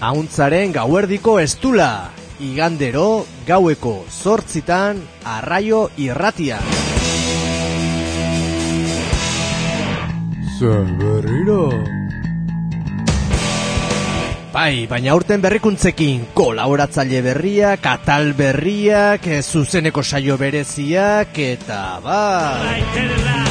Auntzaren gauerdiko estula, igandero gaueko zortzitan arraio irratia. Zer Bai, baina urten berrikuntzekin kolaboratzaile berriak, katal berriak, zuzeneko saio bereziak, eta bai...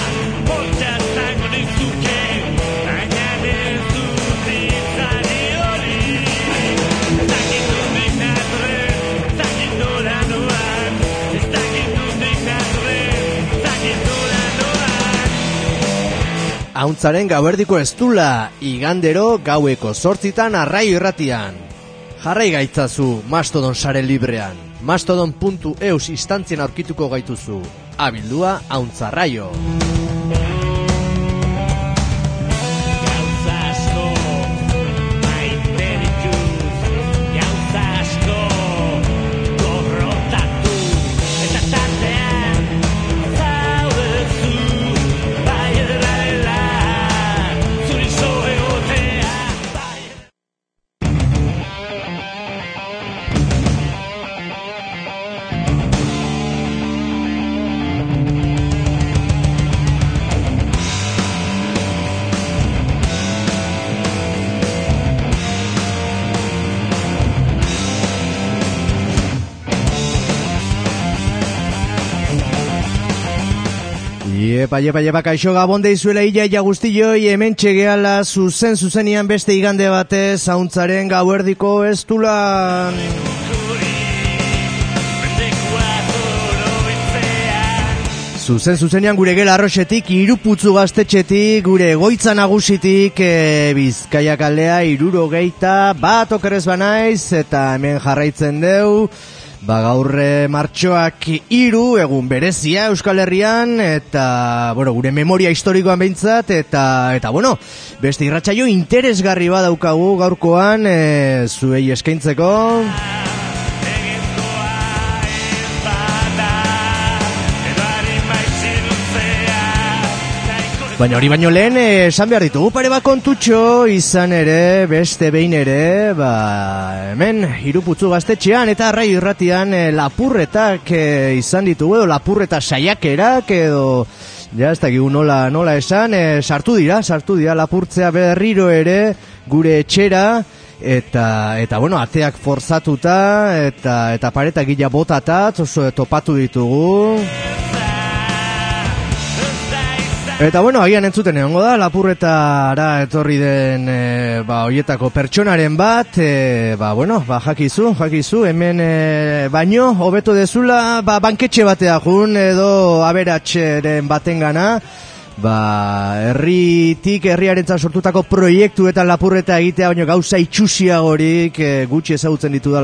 Auntzaren gauerdiko estula, igandero gaueko sortzitan arraio irratian. Jarrai gaitzazu Mastodon sare librean. Mastodon.eus instantzien aurkituko gaituzu. Abildua Auntzarraio. Epa, epa, epa, kaixo gabon deizuela illa ia guztioi, hemen txegeala zuzen zuzenian beste igande batez, zauntzaren gauerdiko ez tulan. Zuzen zuzenian gure gela arroxetik, iruputzu gaztetxetik, gure goitza nagusitik, e, bizkaiak aldea, iruro geita, bat okerrez banaiz, eta hemen jarraitzen deu, Ba gaurre martxoak iru egun berezia Euskal Herrian eta bueno, gure memoria historikoan behintzat eta eta bueno, beste irratsaio interesgarri badaukagu gaurkoan e, zuei eskaintzeko. Baina hori baino lehen eh, esan behar ditugu pare bat kontutxo izan ere, beste behin ere, ba, hemen iruputzu gaztetxean eta arrai irratian e, lapurretak e, izan ditugu edo lapurreta saiakerak edo ja ez dakigu nola, nola esan, sartu dira, sartu dira lapurtzea berriro ere gure etxera eta eta bueno, ateak forzatuta eta eta paretak gila botatat oso topatu ditugu. Eta bueno, agian entzuten egongo da, lapurretara etorri den e, ba, oietako pertsonaren bat, e, ba, bueno, ba, jakizu, jakizu, hemen e, baino, hobeto dezula, ba, banketxe batea jun, edo aberatxeren baten gana, ba, herritik, herriaren sortutako proiektu eta lapurreta egitea, baino gauza itxusiagorik e, gutxi ezagutzen ditu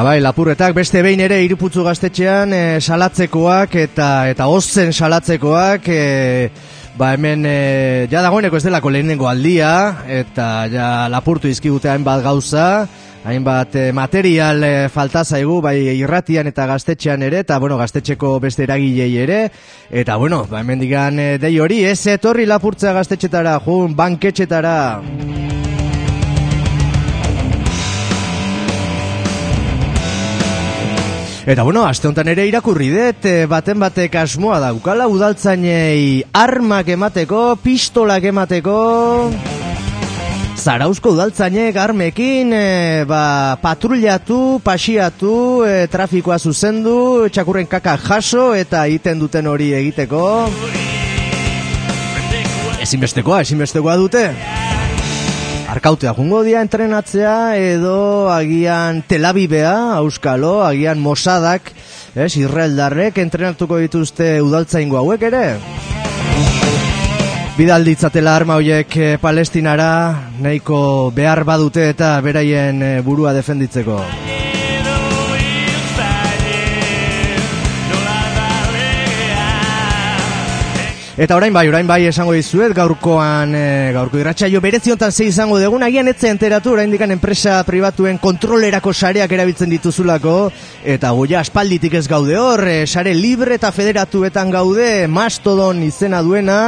dalako. Ba lapurretak beste behin ere iruputzu gaztetxean e, salatzekoak eta eta ozen salatzekoak e, ba hemen e, ja dagoeneko ez delako lehenengo aldia eta ja lapurtu izkigute hainbat gauza hainbat e, material e, falta zaigu bai irratian eta gaztetxean ere eta bueno, gaztetxeko beste eragilei ere eta bueno, ba hemen digan e, dei hori ez etorri lapurtzea gaztetxetara jun banketxetara Eta bueno, aste honetan ere irakurri dut, eh, baten batek asmoa daukala udaltzainei armak emateko, pistolak emateko... Zarauzko udaltzainek armekin e, ba, patrullatu, pasiatu, e, trafikoa zuzendu, txakurren kaka jaso eta egiten duten hori egiteko. Ezinbestekoa, ezinbestekoa dute. Arkautea jungo dia entrenatzea edo agian telabibea, auskalo, agian mosadak, es, irreldarrek entrenatuko dituzte udaltzaingo hauek ere. Bidalditzatela arma horiek eh, palestinara, nahiko behar badute eta beraien eh, burua defenditzeko. Eta orain bai, orain bai esango dizuet, gaurkoan, e, gaurko irratsaio bereziontan ze izango dugun, agian etze enteratu, orain dikan enpresa pribatuen kontrolerako sareak erabiltzen dituzulako, eta goia aspalditik ez gaude hor, e, sare libre eta federatuetan gaude, mastodon izena duena,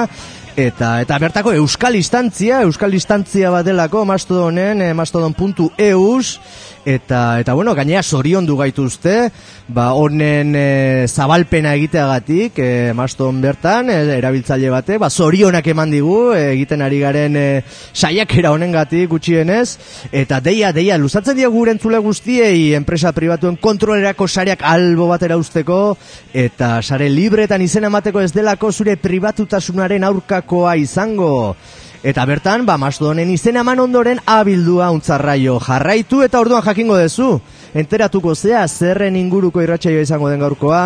Eta eta bertako euskal instantzia, euskal instantzia bat delako mastodonen, eh, mastodon.eus, eta eta bueno, gainea sorion du gaituzte, ba honen e, zabalpena egiteagatik, e, maston bertan e, erabiltzaile bate, ba sorionak eman digu egiten ari garen e, saiakera honengatik gutxienez eta deia deia luzatzen dio gure entzule guztiei enpresa pribatuen kontrolerako sareak albo batera usteko eta sare libretan izena emateko ez delako zure pribatutasunaren aurkakoa izango. Eta bertan, ba, mastodonen izen eman ondoren abildua untzarraio jarraitu eta orduan jakingo dezu. Enteratuko zea, zerren inguruko irratxaio izango den gaurkoa.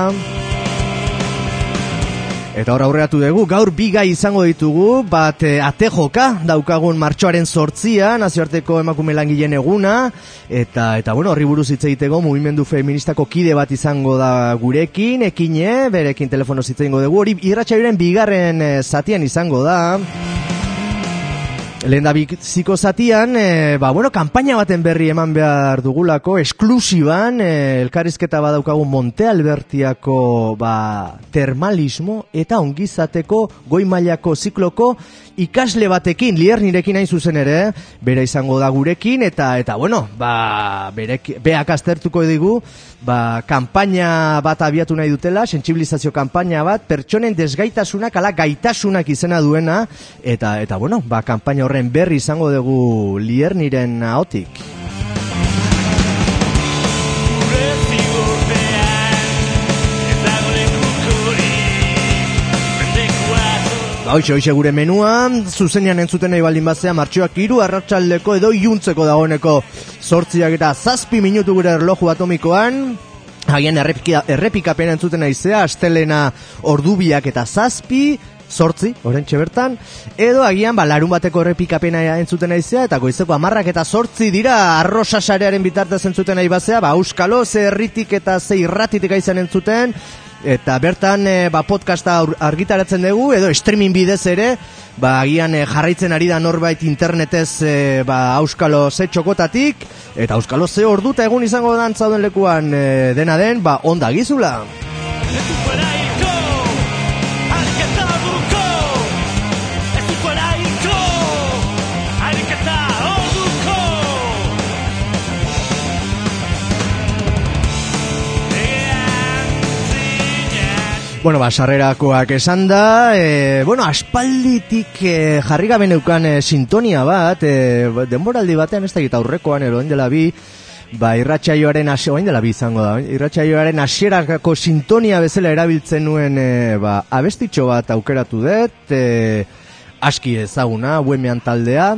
Eta hor aurreatu dugu, gaur biga izango ditugu, bat e, ate daukagun martxoaren sortzia, nazioarteko emakume langileen eguna, eta, eta bueno, horri buruz hitz egiteko, mugimendu feministako kide bat izango da gurekin, ekine, berekin telefono hitz dugu, hori irratxaioaren bigarren e, zatian izango da. Lehen da ziko zatian, e, ba, bueno, kampaina baten berri eman behar dugulako, esklusiban, e, elkarrizketa badaukagu Monte Albertiako ba, termalismo eta ongizateko goi mailako zikloko ikasle batekin, lier nirekin hain zuzen ere, bera izango da gurekin, eta, eta bueno, ba, berek, beak aztertuko digu, ba, kampaina bat abiatu nahi dutela, sensibilizazio kampaina bat, pertsonen desgaitasunak, ala gaitasunak izena duena, eta, eta bueno, ba, kampaina horren berri izango dugu lier niren ahotik. Ba, hoxe, hoxe gure menua, zuzenean entzuten nahi baldin batzea, martxoak iru arratsaldeko edo iuntzeko dagoeneko sortziak eta zazpi minutu gure erloju atomikoan, hagen errepikapena entzuten nahi zea, astelena ordubiak eta zazpi, sortzi, orentxe bertan, edo agian, ba, larun bateko errepikapena entzuten naizea, eta goizeko amarrak eta sortzi dira, arrosa sarearen bitartez entzuten nahi bazea, ba, euskalo, ze erritik eta ze irratitik aizan entzuten, eta bertan e, ba, podcasta argitaratzen dugu edo streaming bidez ere ba, agian e, jarraitzen ari da norbait internetez e, ba, auskalo ze txokotatik eta auskalo ze orduta egun izango dantzauden lekuan e, dena den ba, onda gizula Bueno, ba, sarrerakoak esan da, e, bueno, aspalditik e, jarri gabe neukan e, sintonia bat, e, denboraldi batean ez da gita aurrekoan, ero dela bi, ba, irratxaioaren ase, oain dela bi izango da, irratxaioaren asierakako sintonia bezala erabiltzen nuen, e, ba, abestitxo bat aukeratu dut, e, aski ezaguna, buemean taldea,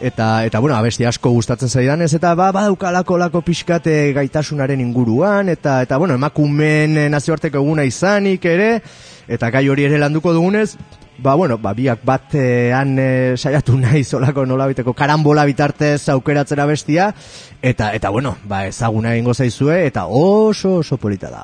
eta eta bueno, abesti asko gustatzen zaidan ez eta ba badaukalako lako pixkate gaitasunaren inguruan eta eta bueno, emakumen eh, nazioarteko eguna izanik ere eta gai hori ere landuko dugunez Ba, bueno, ba, biak batean e, saiatu nahi zolako nolabiteko karambola bitartez aukeratzera bestia, eta, eta bueno, ba, ezaguna egingo zaizue, eta oso oso polita da.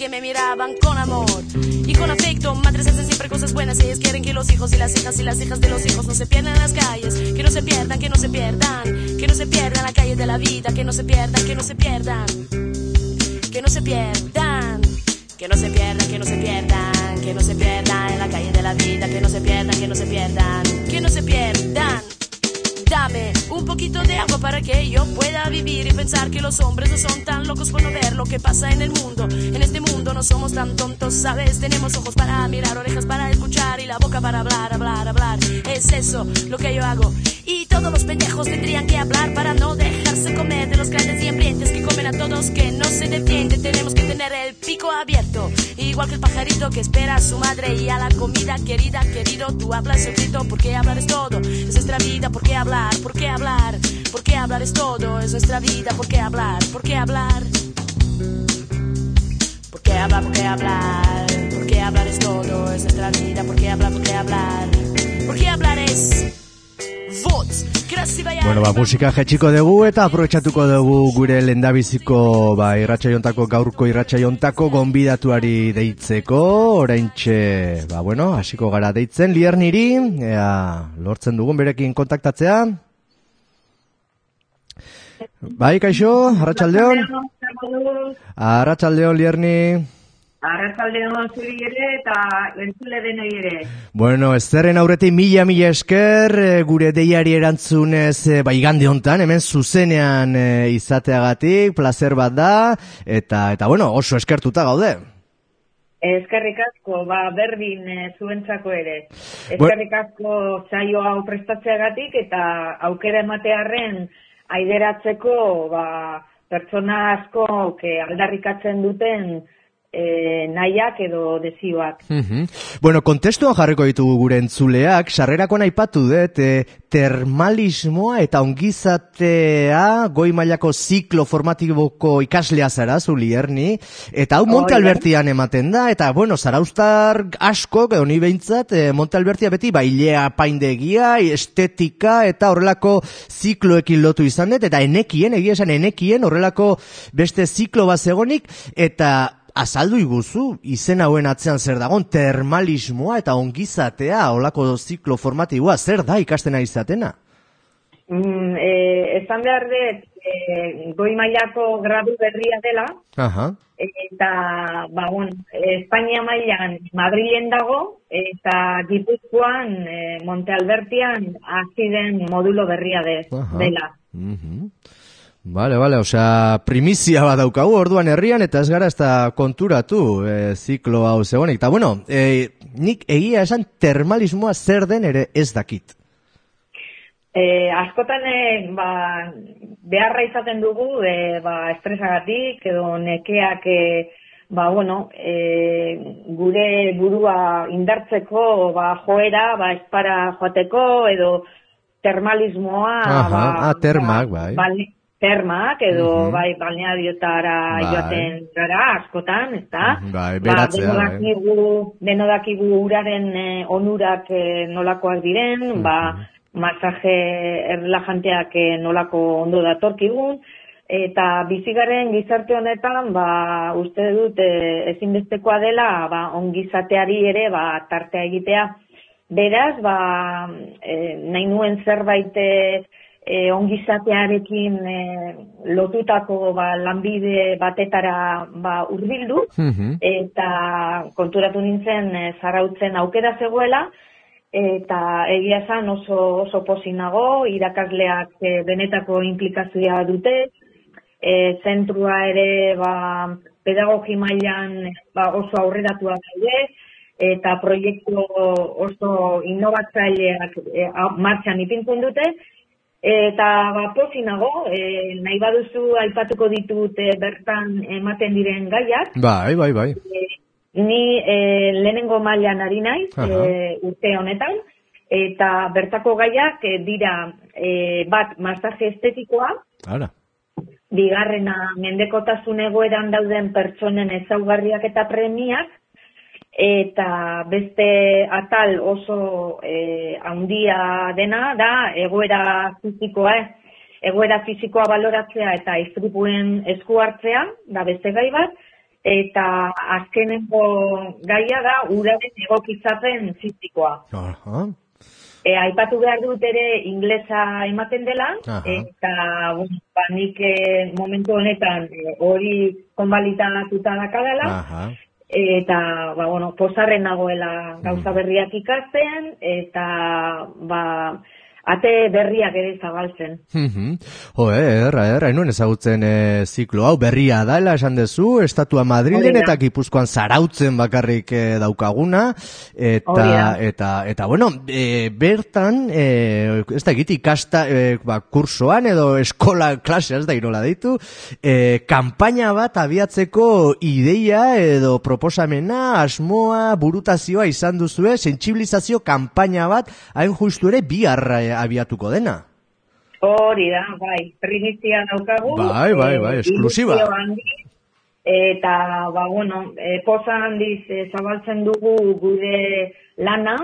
Que me miraban con amor y con afecto. Madres hacen siempre cosas buenas ellas quieren que los hijos y las hijas y las hijas de los hijos no se pierdan en las calles. Que no se pierdan, que no se pierdan. Que no se pierdan la calle de la vida. Que no se pierdan, que no se pierdan. Que no se pierdan. Que no se pierdan, que no se pierdan, que no se pierdan en la calle de la vida, que no se pierdan, que no se pierdan, que no se pierdan. Dame un poquito de agua para que yo pueda vivir y pensar que los hombres no son tan locos por no ver lo que pasa en el mundo. En este mundo no somos tan tontos, ¿sabes? Tenemos ojos para mirar, orejas para escuchar y la boca para hablar, hablar, hablar. Es eso lo que yo hago. Y todos los pendejos tendrían que hablar para no dejarse comer de los grandes y ambientes que comen a todos que no se defienden. Tenemos que tener el pico abierto igual que el pajarito que espera a su madre y a la comida querida, querido, tú hablas grito, porque hablar es todo, es nuestra vida, ¿por qué hablar? ¿Por qué hablar? ¿Por qué hablar es todo, es nuestra vida, ¿por qué hablar? ¿Por qué hablar? ¿Por qué hablar? ¿Por qué hablar? ¿Por qué hablar es todo, es nuestra vida, ¿por qué hablar? ¿Por qué hablar? ¿Por qué hablar es Bueno, ba, musika jetxiko dugu eta aprobetsatuko dugu gure lendabiziko ba, irratxaiontako gaurko irratxaiontako gonbidatuari deitzeko, oraintxe, ba, bueno, hasiko gara deitzen, lier niri, ea, lortzen dugun berekin kontaktatzea. Bai, kaixo, arratsaldeon. Arratsaldeon lierni. Arratsaldeon zuri ere eta entzule denoi ere. Bueno, ez zerren aurretik mila mila esker eh, gure deiari erantzunez e, ba, igande hontan, hemen zuzenean e, izateagatik, placer bat da, eta, eta bueno, oso eskertuta gaude. Eskerrik asko, ba, berdin e, zuentzako ere. Eskerrik asko zaio hau prestatzeagatik eta aukera ematearren aideratzeko ba, pertsona asko aldarrikatzen duten e, nahiak edo desioak. Mm Bueno, kontestuan jarriko ditugu gure entzuleak, sarrerakoan aipatu dut, e, termalismoa eta ongizatea goi mailako ziklo formatiboko ikaslea zara, zulierni, eta hau Monte Albertian ematen da, eta bueno, zaraustar asko, edo ni behintzat, e, Monte Albertia beti bailea paindegia, estetika, eta horrelako zikloekin lotu izan dut, eta enekien, egia esan enekien, horrelako beste ziklo bat zegonik, eta azaldu iguzu, izen hauen atzean zer dagon, termalismoa eta ongizatea, olako ziklo formatiboa, zer da ikastena izatena? Mm, e, esan behar dut, e, goi mailako gradu berria dela, Aha. eta, ba, bueno, Espainia mailan Madrilen dago, eta Gipuzkoan, e, Monte Albertian, hasi den modulo berria de, dela. Mhm. Vale, vale, osea, primizia bat daukagu orduan herrian eta ez gara ez da konturatu e, ziklo hau zegoenik. Eta bueno, e, nik egia esan termalismoa zer den ere ez dakit. E, askotan e, ba, beharra izaten dugu e, ba, estresagatik edo nekeak e, ba, bueno, e, gure burua indartzeko ba, joera, ba, espara joateko edo termalismoa Aha, ba, ah, termak, bai. Ba, termak edo Mhm. bai balneariotara Bai. joaten gara askotan, ezta? Mhm, bai, Ba, beratzea, deno bai. dakigu, deno dakigu uraren eh, onurak eh, nolakoak diren, Mhm. ba, masaje erlajanteak eh, nolako ondo datorkigun, eta bizigaren gizarte honetan, ba, uste dut eh, ezinbestekoa dela, ba, ongizateari ere, ba, tartea egitea. Beraz, ba, eh, nahi nuen zerbait eh, e, ongizatearekin e, lotutako ba, lanbide batetara ba, urbildu, Mhm. eta konturatu nintzen e, zarautzen aukera zegoela, eta egia esan oso, oso posinago, irakasleak e, benetako implikazioa dute, e, zentrua ere ba, pedagogi mailan ba, oso aurreratua daude, eta proiektu oso innovatzaileak e, martxan ipintzen dute, Eta ba, pozinago, e, nahi baduzu aipatuko ditut e, bertan ematen diren gaiak. Bai, bai, bai. Ni e, lehenengo mailan ari naiz Aha. e, urte honetan, eta bertako gaiak e, dira e, bat masaje estetikoa, Ara. bigarrena mendekotasun egoeran dauden pertsonen ezaugarriak eta premiak, eta beste atal oso e, handia dena da egoera fizikoa, eh? egoera fizikoa baloratzea eta istripuen esku hartzea, da beste gai bat, eta azkenengo gaia da uraren egokitzapen fizikoa. Aha. E, aipatu behar dut ere inglesa ematen dela, Aha. eta bueno, ba, nik eh, momentu honetan eh, hori konbalitatuta dakadala, Aha. Eta ba, bueno, pozarren nagoela gauza berriak ikasten, eta ba, ate berriak ere zabaltzen. Mhm. Jo, eh, erra, erra, inuen ezagutzen e, ziklo hau berria dela esan dezu, Estatua Madrilen eta Gipuzkoan zarautzen bakarrik e, daukaguna, eta, eta, eta, bueno, e, bertan, e, ez da egiti ikasta, e, ba, kursoan edo eskola klase, ez da irola deitu, e, kanpaina bat abiatzeko ideia edo proposamena, asmoa, burutazioa izan duzue, sentsibilizazio kanpaina bat, hain justu ere biharra e, abiatuko dena. Hori da, bai, primizia daukagu. Bai, bai, bai, eh, esklusiba. handiz, Eta, ba, bueno, e, poza handiz e, zabaltzen dugu gure lana,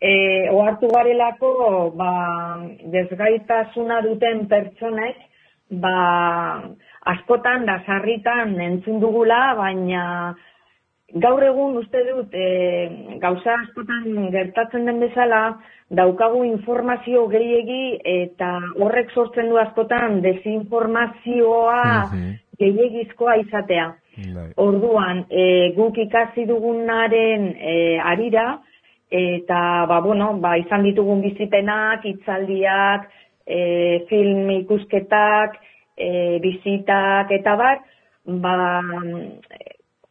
e, ohartu garelako, ba, desgaitasuna duten pertsonek, ba, askotan da sarritan entzun dugula, baina gaur egun uste dut e, gauza askotan gertatzen den bezala daukagu informazio gehiegi eta horrek sortzen du askotan desinformazioa Mhm. gehiegizkoa izatea. Bai. Orduan, e, guk ikasi dugunaren e, arira, eta, ba, bueno, ba, izan ditugun bizipenak, hitzaldiak, e, film ikusketak, e, bizitak, eta bat, ba,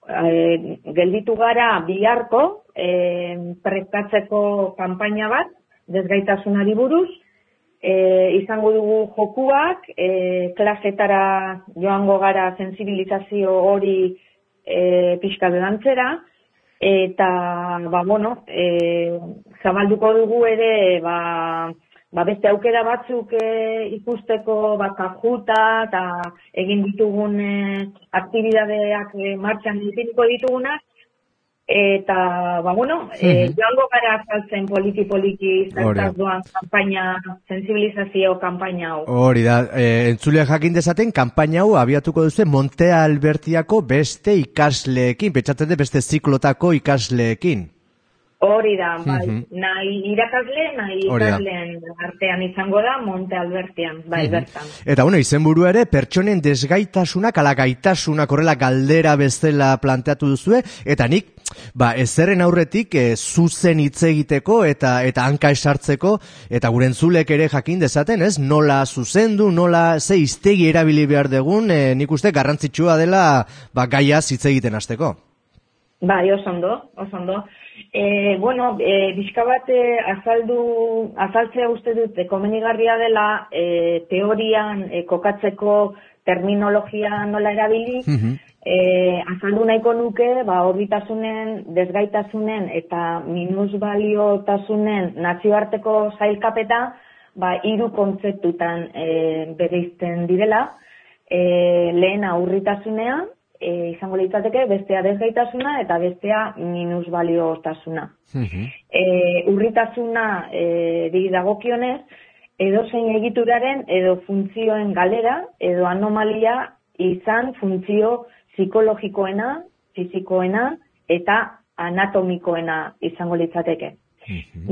e, gelditu gara biharko, e, prestatzeko kanpaina bat, desgaitasunari buruz, e, izango dugu jokuak, e, klasetara joango gara sensibilizazio hori e, pixka dantzera, eta, ba, bueno, e, zabalduko dugu ere, ba, ba beste aukera batzuk e, ikusteko, ba, kajuta, eta egin ditugun e, aktibidadeak e, martxan ipiniko ditugunak, eta, ba, bueno, e, Mhm. joango gara azaltzen poliki-poliki zertaz doan kanpaina, sensibilizazio kanpaina hau. Hori da, e, entzulea jakin dezaten, kanpaina hau abiatuko duzu Monte Albertiako beste ikasleekin, pentsatzen dut beste ziklotako ikasleekin. Hori da, bai, Mhm. nahi irakasle, nahi ikasleen artean izango da, Monte Albertian, bai, bertan. Eta bueno, izenburu ere, pertsonen desgaitasunak, ala gaitasunak horrela galdera bezala planteatu duzue, eta nik, ba, ezerren aurretik e, zuzen hitz egiteko eta eta hanka esartzeko, eta gure entzulek ere jakin dezaten, ez? Nola zuzendu, nola ze iztegi erabili behar degun, e, nik uste garrantzitsua dela, ba, gaiaz hitz egiten hasteko. Bai, oso ondo, oso ondo. E, bueno, e, bizka bat e, azaldu, azaltzea uste dut, komenigarria dela e, teorian e, kokatzeko terminologia nola erabili, Mhm. e, azaldu nahiko nuke, ba, orbitasunen, desgaitasunen eta minusbaliotasunen nazioarteko zailkapeta, ba, hiru kontzeptutan e, bereizten direla, e, lehena urritasunea, e, izango litzateke, bestea desgaitasuna eta bestea minusbaliotasuna. Mhm. E, urritasuna e, di dagokionez, edozein egituraren edo funtzioen galera edo anomalia izan funtzio psikologikoena, fisikoena eta anatomikoena izango litzateke.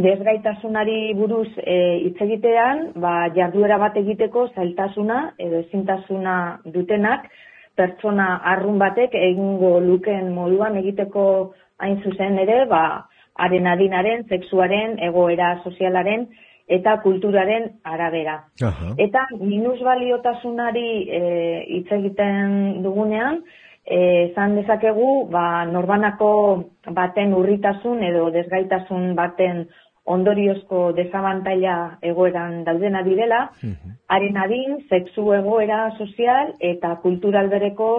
Desgaitasunari buruz e, hitz egitean, ba, jarduera bat egiteko zailtasuna edo ezintasuna dutenak, pertsona arrun batek egingo lukeen moduan egiteko hain zuzen ere, ba, haren adinaren, sexuaren, egoera sozialaren eta kulturaren arabera. Aha. Eta minusbaliotasunari e, hitz egiten dugunean, e, esan dezakegu, ba, norbanako baten urritasun edo desgaitasun baten ondoriozko desabantaila egoeran daudena direla, haren adin, sexu egoera sozial eta kultural bereko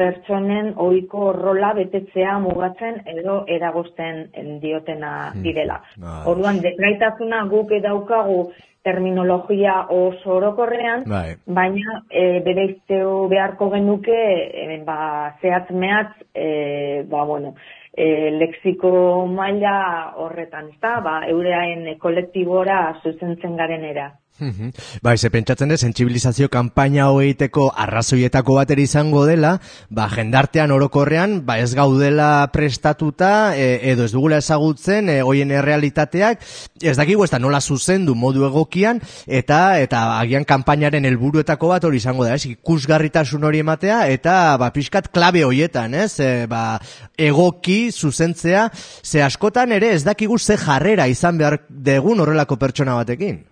pertsonen ohiko rola betetzea mugatzen edo eragosten diotena direla. Bai. Orduan, desgaitasuna guk daukagu terminologia oso orokorrean, Bai. baina e, bereizteo beharko genuke e, ba, zehatz mehatz, e, ba, bueno, e, lexiko maila horretan, ezta? Ba, eureain kolektibora zuzentzen garenera. Mhm. Bai, ze pentsatzen dut, sentsibilizazio kanpaina hogeiteko arrazoietako bateri izango dela, ba, jendartean orokorrean, ba, ez gaudela prestatuta, e, edo ez dugula ezagutzen, e, hoien errealitateak, ez dakigu ez da nola zuzendu modu egokian, eta eta agian kanpainaren helburuetako bat hori izango da, ez, ikusgarritasun hori ematea, eta, ba, pixkat klabe hoietan, ez, e, ba, egoki zuzentzea, ze askotan ere ez dakigu ze jarrera izan behar degun horrelako pertsona batekin.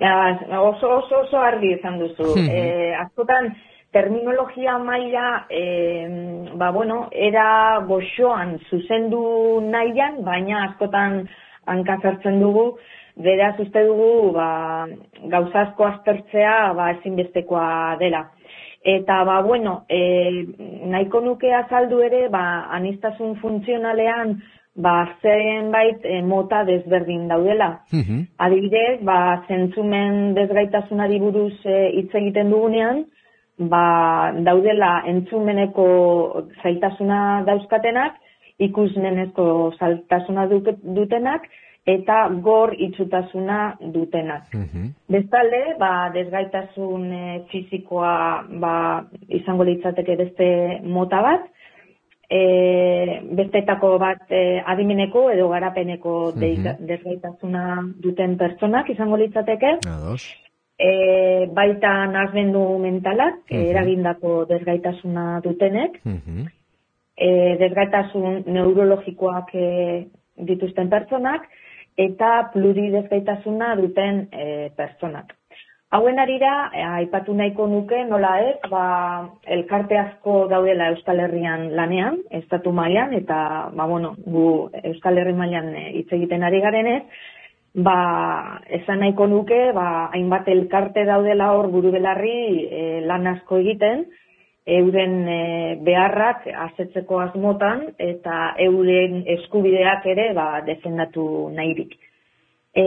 Ja, oso, oso, oso argi izan duzu. e, askotan, terminologia maila, e, ba, bueno, era goxoan zuzendu nahian, baina askotan hankazartzen dugu, beraz uste dugu, ba, gauzazko aztertzea, ba, ezinbestekoa dela. Eta, ba, bueno, e, nahiko nuke azaldu ere, ba, anistasun funtzionalean, ba, zenbait e, mota desberdin daudela. Mhm. Adibidez, ba, zentzumen desgaitasunari buruz e, hitz egiten dugunean, ba, daudela entzumeneko zailtasuna dauzkatenak, ikusmenezko zailtasuna dutenak, eta gor itxutasuna dutenak. Mhm. Bestalde, ba, desgaitasun e, fisikoa ba, izango litzateke beste mota bat, e, bestetako bat e, adimeneko edo garapeneko deika- desgaitasuna duten pertsonak izango litzateke, Ados. e, baita nazmendu mentalak, e, eragindako desgaitasuna dutenek, Mhm. e, desgaitasun neurologikoak e, dituzten pertsonak, eta pluridesgaitasuna duten e, pertsonak. Hauen arira, e, aipatu nahiko nuke, nola ez, ba, elkarte asko daudela Euskal Herrian lanean, estatu mailan eta, ba, bueno, gu Euskal Herri mailan e, hitz egiten ari garenez, ba, esan nahiko nuke, ba, hainbat elkarte daudela hor buru belarri e, lan asko egiten, euren e, beharrak asetzeko asmotan eta euren eskubideak ere ba, defendatu nahirik. E,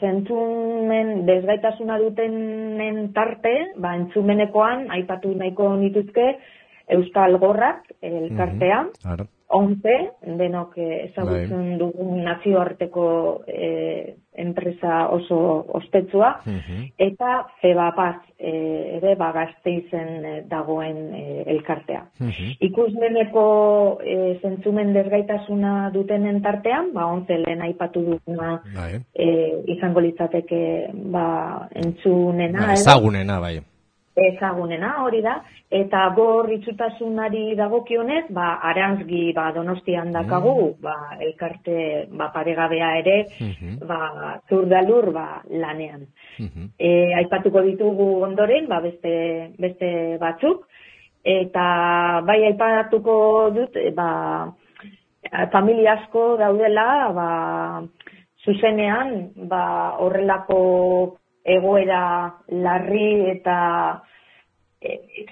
zentzumen desgaitasuna dutenen tarte, ba, entzumenekoan, aipatu nahiko nituzke, Euskal Gorrak, elkartea. Mm -hmm. 11, denok ezagutzen bai. dugun nazioarteko e, enpresa oso ospetsua, mm -hmm. eta Febapaz e, eh, ere bagazte izen eh, dagoen e, elkartea. Mm -hmm. Ikusmeneko e, zentzumen desgaitasuna dutenen tartean, ba, ontze lehen aipatu duguna e, izango litzateke ba, entzunena. Ba, ezagunena, bai ezagunena hori da, eta gor itxutasunari dagokionez, ba, arantzgi ba, donostian dakagu, ba, elkarte ba, paregabea ere, Mhm. ba, zurdalur ba, lanean. Mhm. E, aipatuko ditugu ondoren, ba, beste, beste batzuk, eta bai aipatuko dut, e, ba, familia asko daudela, ba, zuzenean, ba, horrelako egoera larri eta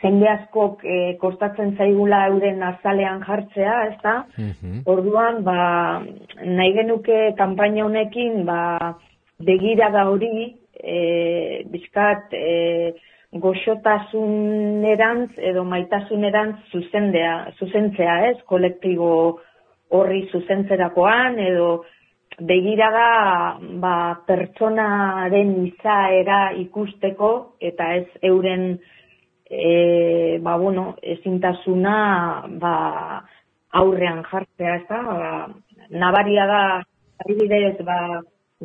jende askok e, kostatzen zaigula euren azalean jartzea, ezta? Mhm. Orduan, ba, nahi genuke kanpaina honekin, ba, begirada hori, e, bizkat, e, goxotasunerantz edo maitasunerantz zuzendea, zuzentzea, ez, kolektibo horri zuzentzerakoan, edo begirada ba, pertsonaren izaera ikusteko, eta ez euren e, ba, bueno, ezintasuna ba, aurrean jartzea, ez da? Ba, nabaria da, adibidez, ba,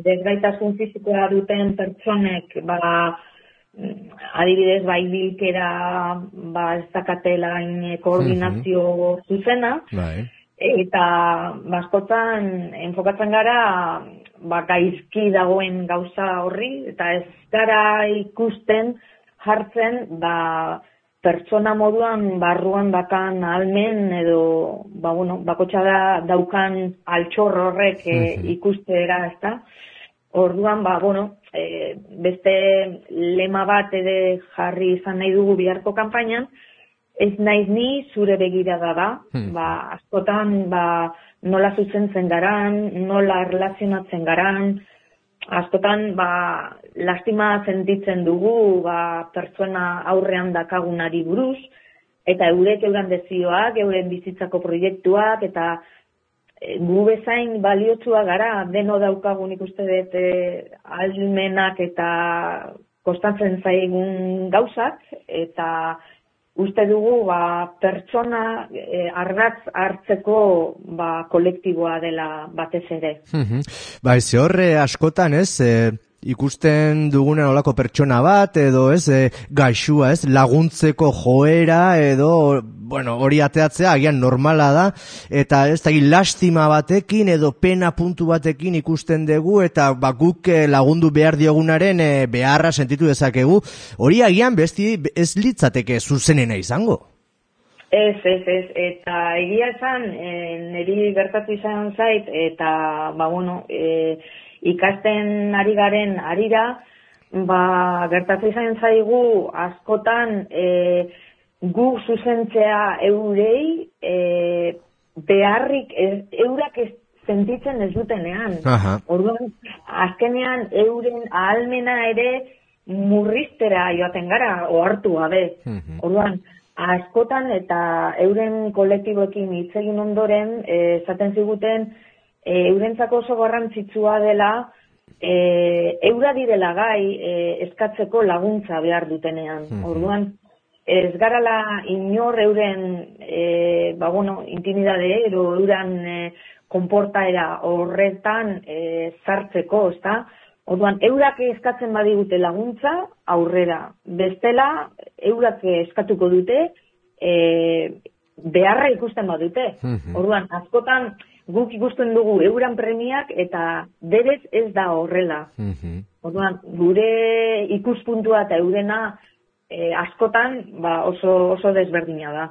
desgaitasun fizikoa duten pertsonek, ba, mm, adibidez, bai bilkera, ba, ez dakatela koordinazio zuzena, Bai. eta baskotan enfokatzen gara ba, gaizki dagoen gauza horri, eta ez gara ikusten jartzen ba, pertsona moduan barruan bakan almen edo ba, bueno, bakotxa da daukan altxor horrek e, ikustera, ezta? Orduan, ba, bueno, e, beste lema bat ere jarri izan nahi dugu biharko kanpainan, ez naiz ni zure begirada da, Hmm. ba, askotan ba, nola zuzentzen garan, nola relazionatzen garan, askotan ba, lastima sentitzen dugu ba, pertsona aurrean dakagunari buruz, eta eurek euren dezioak, euren bizitzako proiektuak, eta e, gu bezain baliotsua gara, deno daukagun ikuste dut e, almenak eta kostatzen zaigun gauzak, eta uste dugu ba, pertsona e, ardatz hartzeko ba, kolektiboa dela batez ere. Bai, ze horre askotan ez, e, ikusten dugunen olako pertsona bat, edo ez, e, gaixua ez, laguntzeko joera, edo, bueno, hori ateatzea, agian normala da, eta ez da, lastima batekin, edo pena puntu batekin ikusten dugu, eta ba, guk e, lagundu behar diogunaren e, beharra sentitu dezakegu, hori agian besti ez litzateke zuzenena izango. Ez, ez, ez, eta egia esan, e, niri gertatu izan zait, eta, ba, bueno, e, ikasten ari garen arira, ba, gertatu izan zaigu askotan e, gu zuzentzea eurei e, beharrik ez, eurak ez sentitzen ez dutenean. Orduan, azkenean euren ahalmena ere murriztera joaten gara, ohartu gabe. Orduan, askotan eta euren kolektiboekin hitz egin ondoren, esaten ziguten, e, eurentzako oso garrantzitsua dela e, eura direla gai e, eskatzeko laguntza behar dutenean. Mm Orduan, ez garala inor euren e, ba, bueno, intimidade edo euran e, konportaera horretan e, zartzeko, ezta? Orduan, eurak eskatzen badigute laguntza, aurrera. Bestela, eurak eskatuko dute, e, beharra ikusten badute. Mm Orduan, askotan, guk ikusten dugu euran premiak eta berez ez da horrela. Mm Orduan, gure ikuspuntua eta eurena e, askotan ba, oso, oso desberdina da.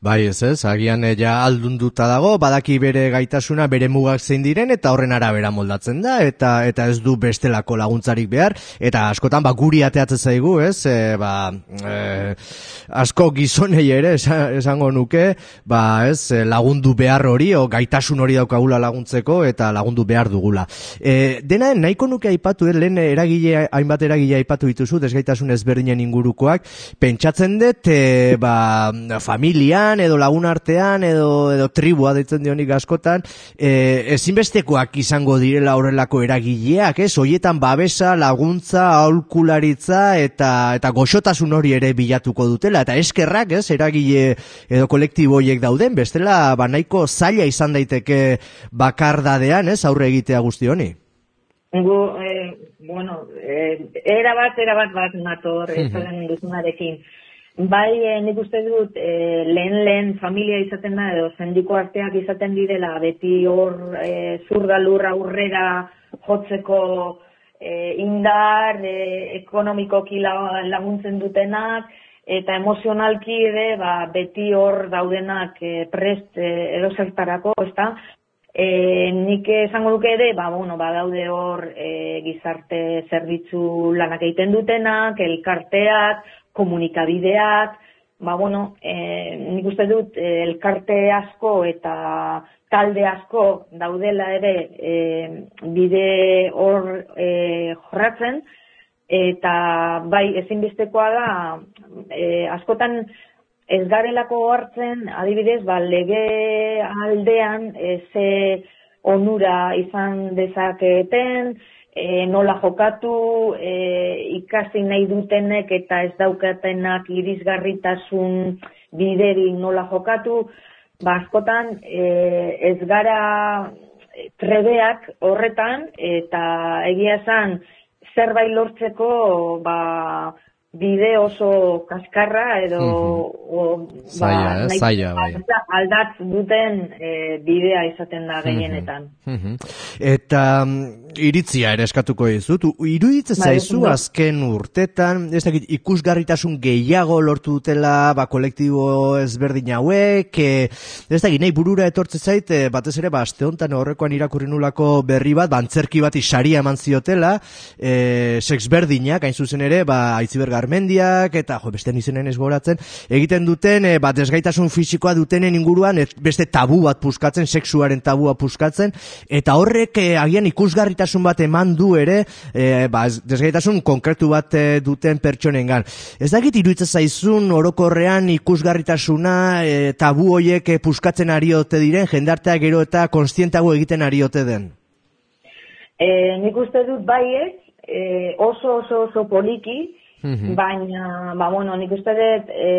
bai, ez ez, agian eh, ja aldunduta dago, badaki bere gaitasuna, bere mugak zein diren, eta horren arabera moldatzen da, eta eta ez du bestelako laguntzarik behar, eta askotan ba, guri ateatzen zaigu, ez, e, ba, e, asko gizonei ere, esango nuke, ba, ez, lagundu behar hori, o gaitasun hori daukagula laguntzeko, eta lagundu behar dugula. E, dena, nahiko nuke aipatu, eh, lehen eragile, hainbat eragile aipatu dituzu, desgaitasun ezberdinen ingurukoak pentsatzen dut e, ba, familian edo lagun artean edo edo tribua deitzen dionik askotan e, ezinbestekoak izango direla horrelako eragileak ez? Hoietan babesa laguntza aulkularitza eta eta goxotasun hori ere bilatuko dutela. Eta eskerrak ez? Eragile edo kolektibo hoiek dauden bestela ba nahiko zaila izan daiteke bakardadean ez? Aurre egitea guzti honi Gu, eh, bueno, eh, era bat, era bat bat nator, ez mm duzunarekin. Bai, eh, nik uste dut, eh, lehen lehen familia izaten da, edo zendiko arteak izaten direla, beti hor eh, zurda lurra aurrera jotzeko eh, indar, eh, ekonomikoki laguntzen dutenak, eta emozionalki ere, ba, beti hor daudenak eh, prest eh, edo zertarako, ez da? E, nik esango duke ere, ba, bueno, ba, daude hor e, gizarte zerbitzu lanak egiten dutenak, elkarteak, komunikabideak, ba, bueno, e, nik uste dut e, elkarte asko eta talde asko daudela ere e, bide hor e, jorratzen, eta bai ezinbestekoa da, e, askotan ez garelako hartzen, adibidez, ba, lege aldean ze onura izan dezaketen, e, nola jokatu, e, ikasi nahi dutenek eta ez daukatenak irisgarritasun bideri nola jokatu, ba, askotan e, ez gara trebeak horretan eta egia esan zerbait lortzeko ba, bide oso kaskarra edo o, ba, zaila, bai. aldat duten e, bidea izaten da gehienetan. Eta mm, iritzia ere eskatuko dizut, iruditzen bai, zaizu azken urtetan, ez dakit ikusgarritasun gehiago lortu dutela ba, kolektibo ezberdin hauek, e, ez dakit nahi burura etortze zait, e, batez ere, ba, aste honetan horrekoan irakurri nulako berri bat, bantzerki bat isaria eman ziotela, e, sex berdinak, hain zuzen ere, ba, aitziberga Armendiak eta jo beste izenen ez goratzen egiten duten e, bat desgaitasun fisikoa dutenen inguruan beste tabu bat puskatzen sexuaren tabua puskatzen eta horrek e, agian ikusgarritasun bat eman du ere e, ba, desgaitasun konkretu bat e, duten pertsonengan. Ez dakit iruditzen zaizun orokorrean ikusgarritasuna e, tabu hoiek e, puskatzen ariote diren jendartea gero eta konstientago egiten ariote den? E, nik uste dut bai ez, e, oso oso oso poliki, Mhm. Baina, ba, bueno, nik uste dut, e,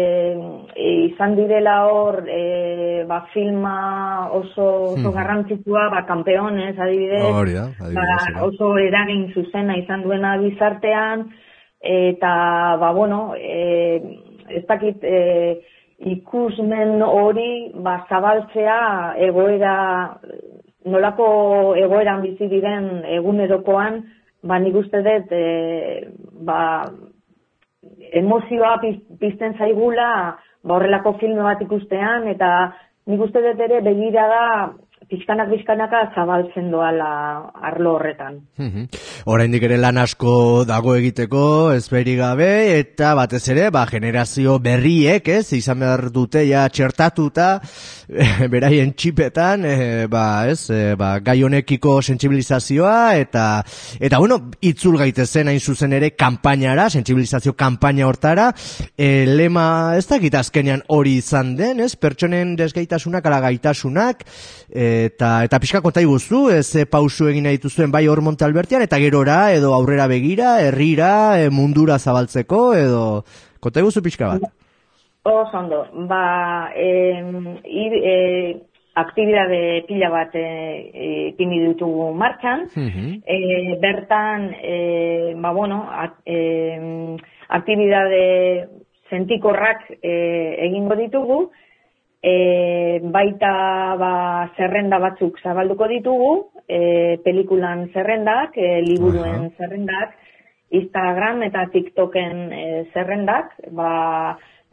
izan direla hor, e, ba, filma oso, oso mhm. garrantzitsua, ba, kampeones, adibidez, oh, ja, adibidez ba, oso eragin zuzena izan duena bizartean, eta, ba, bueno, e, ez dakit, e, ikusmen hori, ba, zabaltzea, egoera, nolako egoeran bizi diren egunerokoan, ba nik uste dut e, ba, emozioa pizten zaigula ba, horrelako filme bat ikustean eta nik uste dut ere begira da pizkanak bizkanaka zabaltzen doala arlo horretan. Oraindik ere lan asko dago egiteko, ez gabe, eta batez ere, ba, generazio berriek, ez, izan behar dute, ja, txertatuta, beraien txipetan, e, ba, ez, e, ba, gai honekiko sentsibilizazioa, eta, eta, bueno, itzul gaitezen hain zuzen ere, kampainara, sentsibilizazio kampaina hortara, e, lema, ez dakit azkenean hori izan den, ez, pertsonen desgaitasunak, ala gaitasunak, e, eta eta pixka konta iguzu, ez e, pausu egin nahi dituzuen bai hor Monte Albertian, eta gerora, edo aurrera begira, herrira, e, mundura zabaltzeko, edo konta iguzu pixka bat? Oso ondo, ba, e, ir, e, aktibidade pila bat ekin e, ditugu martxan, e, bertan, e, ba, bueno, at, e, aktibidade sentikorrak e, egingo ditugu, e, baita ba, zerrenda batzuk zabalduko ditugu, e, pelikulan zerrendak, e, liburuen zerrendak, Instagram eta TikToken e, zerrendak, ba,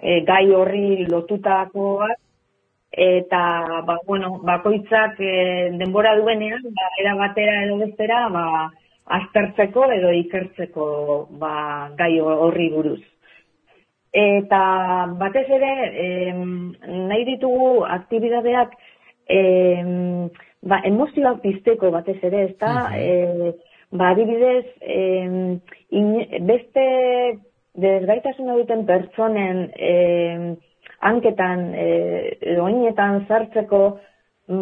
e, gai horri lotutakoak, eta ba, bueno, bakoitzak e, denbora duenean, ba, era batera edo bestera, ba, aztertzeko edo ikertzeko ba, gai horri buruz. Eta batez ere, em, nahi ditugu aktibidadeak em, ba, emozioak pizteko batez ere, ez da? E, ba, adibidez, em, beste desgaitasuna duten pertsonen em, hanketan, e, doinetan zartzeko,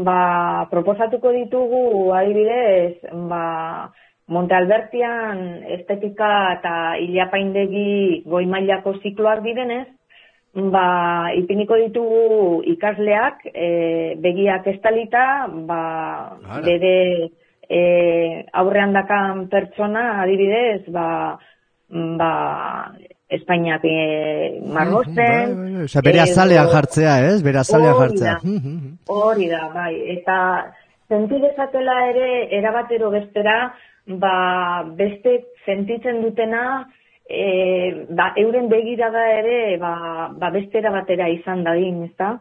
ba, proposatuko ditugu, adibidez, ba, Monte Albertian estetika eta ilapaindegi goi mailako zikloak direnez, ba, ipiniko ditugu ikasleak e, begiak estalita, ba, bere e, aurrean dakan pertsona adibidez, ba, ba, Espainiak e, margosten. Bai, bai, bai. bere azalean jartzea, ez? Bere azalean jartzea. Hori da, bai. Eta sentidezatela ere erabatero bestera, ba, beste sentitzen dutena, e, ba, euren begirada ere, ba, ba bestera batera izan dadin, ezta?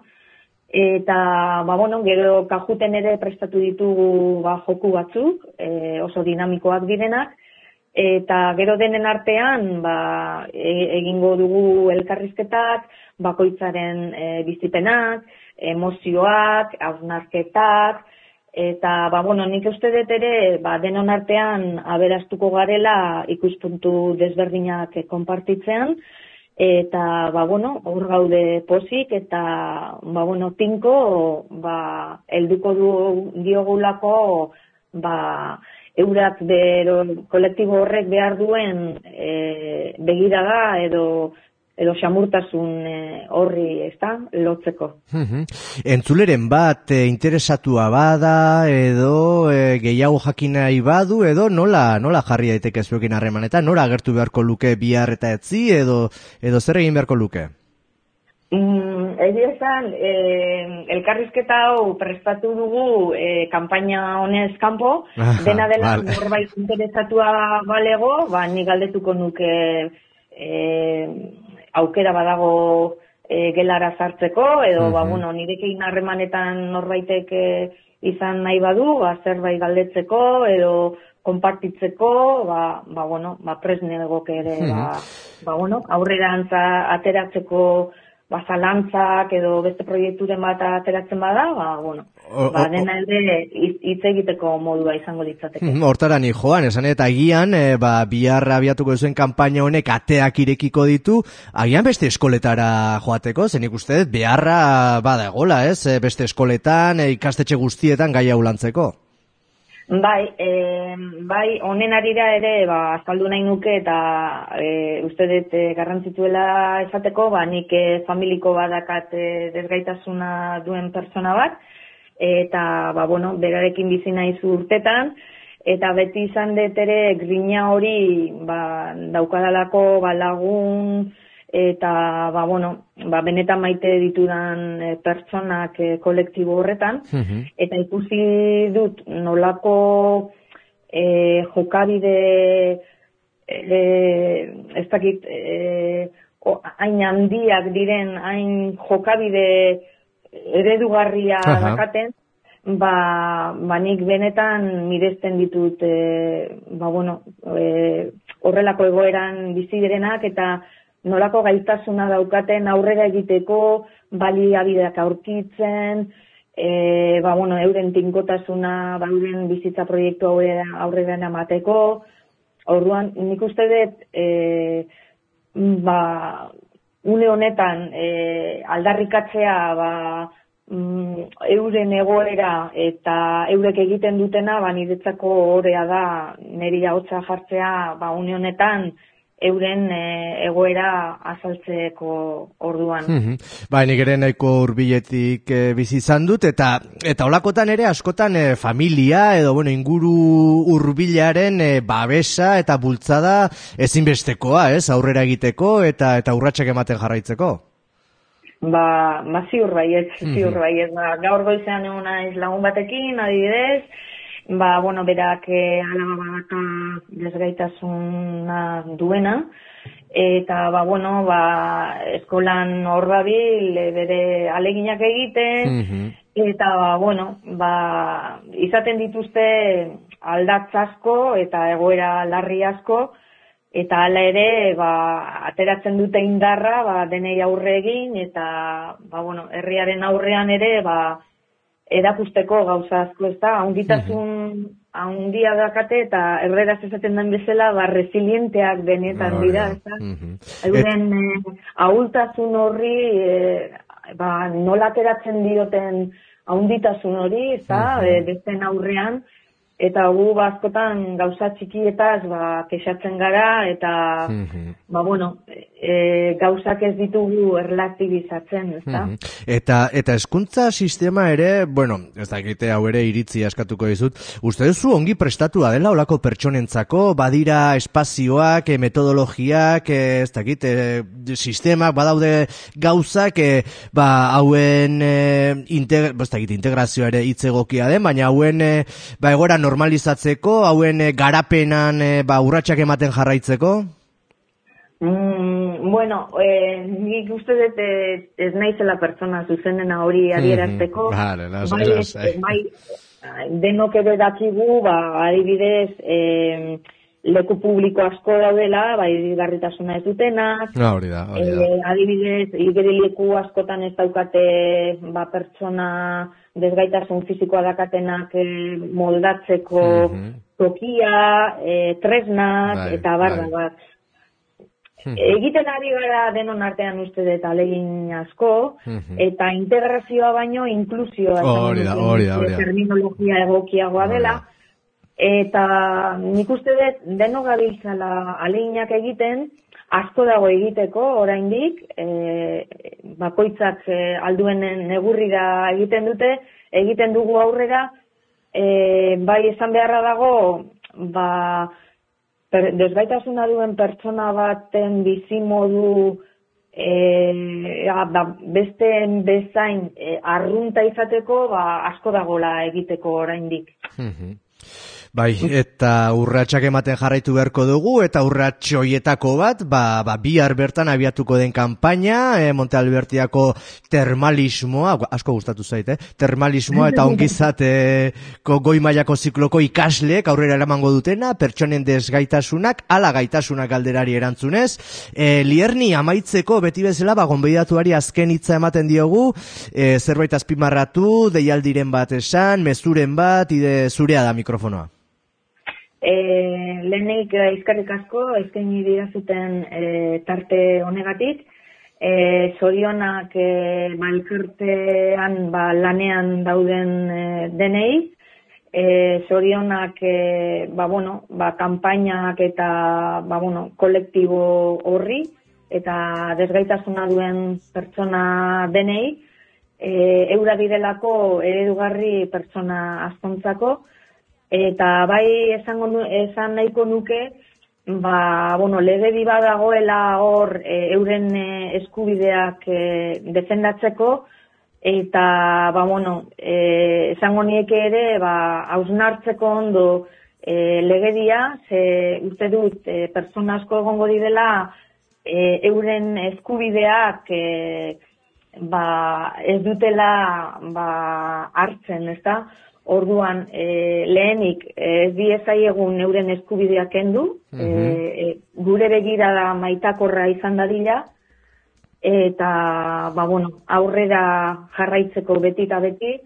Eta, ba, bueno, gero kajuten ere prestatu ditugu ba, joku batzuk, e, oso dinamikoak direnak, eta gero denen artean, ba, e, egingo dugu elkarrizketak, bakoitzaren e, bizipenak, emozioak, hausnarketak, Eta, ba, bueno, nik uste dut ere, ba, denon artean aberastuko garela ikuspuntu desberdinak konpartitzean, eta, ba, bueno, aur gaude posik, eta, ba, bueno, tinko, ba, elduko du diogulako, ba, eurak bero kolektibo horrek behar duen e, begiraga edo edo xamurtasun eh, horri, ez da, lotzeko. Entzuleren bat, e, interesatua bada, edo e, gehiago jakina badu, edo nola, nola jarri daiteke zuekin harremanetan, nola agertu beharko luke bihar eta etzi, edo, edo zer egin beharko luke? Mm, Egia esan, eh, elkarrizketa hau prestatu dugu eh, kampaina honez kanpo, dena dela vale. norbait interesatua balego, ba, ni galdetuko nuke eh, aukera badago e, gelara sartzeko, edo, ba, bueno, nirekin harremanetan norbaitek e, izan nahi badu, ba, zerbait galdetzeko, edo konpartitzeko, ba, ba, bueno, ba, presne egoke ere, ba, ba, bueno, aurrera ateratzeko ba, zalantzak edo beste proiekturen bat ateratzen bada, ba, bueno, ba, dena ere hitz egiteko modua izango ditzateke. Hmm, hortara ni joan, esan eta agian, e, ba, biharra abiatuko zuen kanpaina honek ateak irekiko ditu, agian beste eskoletara joateko, zen uste beharra bada egola, ez? Eh, beste eskoletan, e, ikastetxe guztietan gai hau lantzeko. Bai, e, bai, honen arira ere, ba, azaldu nahi nuke eta e, uste dut e, garrantzituela esateko, ba, nik e, familiko badakat e, desgaitasuna duen persona bat, eta, ba, bueno, berarekin bizi nahi urtetan, eta beti izan dut ere grina hori, ba, daukadalako, ba, lagun, eta ba, bueno, ba, benetan maite ditudan e, pertsonak e, kolektibo horretan, mhm. eta ikusi dut nolako e, jokabide e, ez dakit e, hain handiak diren, hain jokabide eredugarria dakaten, ba, ba nik benetan miresten ditut e, ba, bueno, e, horrelako egoeran bizi direnak eta nolako gaitasuna daukaten aurrera egiteko baliabideak aurkitzen, e, ba, bueno, euren tinkotasuna, ba, euren bizitza proiektu aurrera, aurrera emateko, orduan, nik uste dut, e, ba, une honetan e, aldarrikatzea, ba, mm, euren egoera eta eurek egiten dutena, ba, niretzako horrea da, niri hotza jartzea, ba, une honetan, euren e, egoera azaltzeko orduan. Mm Ba, nik ere nahiko urbiletik e, bizi izan dut, eta eta olakotan ere askotan e, familia edo bueno, inguru urbilaren e, babesa eta bultzada ezinbestekoa, ez, aurrera egiteko eta eta urratsak ematen jarraitzeko. Ba, ba ziur baiet, ziur mm baiet, ba, gaur goizean egun naiz lagun batekin, adibidez, ba, bueno, berak e, alaba badaka desgaitasuna duena, eta, ba, bueno, ba, eskolan hor dabil, e, bere aleginak egiten, mhm. eta, ba, bueno, ba, izaten dituzte aldatz asko eta egoera larri asko, eta hala ere, ba, ateratzen dute indarra, ba, denei aurre egin, eta, ba, bueno, herriaren aurrean ere, ba, erakusteko gauza asko ez da, haunditasun haundia dakate eta erreraz esaten den bezala, ba, resilienteak benetan no, dira, ez da? Euren eh, ahultasun horri, e, ba, nola teratzen dioten haunditasun hori, ez da, uh aurrean, eta gu bazkotan ba, gauza txikietaz ba, kexatzen gara eta mm ba, bueno, e, gauzak ez ditugu erlatibizatzen, ez da? Eta, eta eskuntza sistema ere, bueno, ez dakite hau ere iritzi askatuko dizut, uste duzu ongi prestatua dela olako pertsonentzako, badira espazioak, e, metodologiak, e, ez dakite, e, sistemak, badaude gauzak, e, ba, hauen e, integ ez dakite, integrazioa ere hitzegokia den, baina hauen, e, ba, egora normalizatzeko, hauen eh, garapenan e, ba, urratxak ematen jarraitzeko? Mm, bueno, eh, nik uste dut ez naizela pertsona zuzenena hori mhm. adierazteko. Mm vale, bai, bai, denok edo dakigu, ba, adibidez, eh, leku publiko asko daudela, bai, garritasuna ez dutenak. No, hori da, hori da. Eh, adibidez, igeri leku askotan ez daukate ba, pertsona desgaitasun fizikoa dakatenak eh, moldatzeko mm tokia, eh, tresnak, bai, eta barra bai. bat. Hmm. Egiten ari gara denon artean uste dut alegin asko, hmm. eta integrazioa baino inklusioa. Hori da, hori da, hori da. Terminologia egokiagoa dela. Eta nik uste dut deno gabiltzala aleginak egiten, asko dago egiteko oraindik, e, bakoitzak e, alduen negurri da egiten dute, egiten dugu aurrera, e, bai esan beharra dago, ba, per, desgaitasuna duen pertsona baten bizimodu e, ja, ba, beste bezain e, arrunta izateko, ba, asko dagola egiteko oraindik. Mm Bai, eta urratsak ematen jarraitu beharko dugu, eta urratxoietako bat, ba, ba, bihar bertan abiatuko den kanpaina, e, Monte Albertiako termalismoa, asko gustatu zait, eh? termalismoa eta ongizateko goi mailako zikloko ikasleek aurrera eramango dutena, pertsonen desgaitasunak, ala gaitasunak galderari erantzunez, e, lierni amaitzeko beti bezala, ba, gonbeiatuari azken hitza ematen diogu, e, zerbait azpimarratu, deialdiren bat esan, mezuren bat, ide zurea da mikrofonoa. E, lehenik e, izkarrik asko, eskaini dira zuten e, tarte honegatik, e, zorionak e, ba, ba, lanean dauden e, denei, e, zorionak e, ba, bueno, ba, kampainak eta ba, bueno, kolektibo horri eta desgaitasuna duen pertsona denei, e, eura direlako eredugarri pertsona astontzako, eta bai esango, esan nahiko nuke, ba, bueno, lege diba dagoela hor e, euren e, eskubideak e, defendatzeko, eta ba bueno, eh esango nieke ere ba ausnartzeko ondo e, legedia, ze uste dut e, pertsona asko egongo direla e, euren eskubideak e, ba, ez dutela ba, hartzen, ezta? Orduan, e, lehenik, ez di egun euren eskubideak endu, mm e, gure begira da maitakorra izan dadila, eta ba, bueno, aurrera jarraitzeko beti eta beti,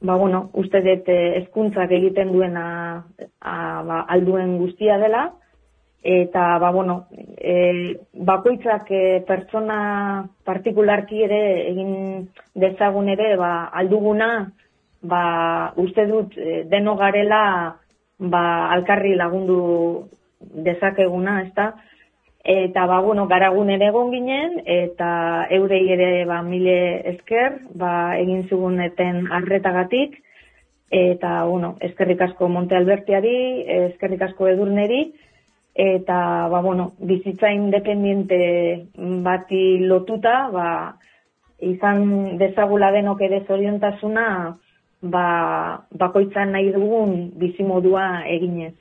ba, bueno, uste dut eskuntzak eh, egiten duena a, ba, alduen guztia dela, eta ba, bueno, e, bakoitzak e, pertsona partikularki ere egin dezagun ere ba, alduguna ba, uste dut e, deno garela ba, alkarri lagundu dezakeguna, ez da? Eta, ba, bueno, garagun ere egon ginen, eta eurei ere, ba, mile esker, ba, egin zuguneten arretagatik, eta, bueno, eskerrik asko Monte Albertiari, eskerrik asko Edurneri, eta, ba, bueno, bizitza independiente bati lotuta, ba, izan dezagula denok ere zoriontasuna, ba, bakoitzan nahi dugun bizimodua eginez.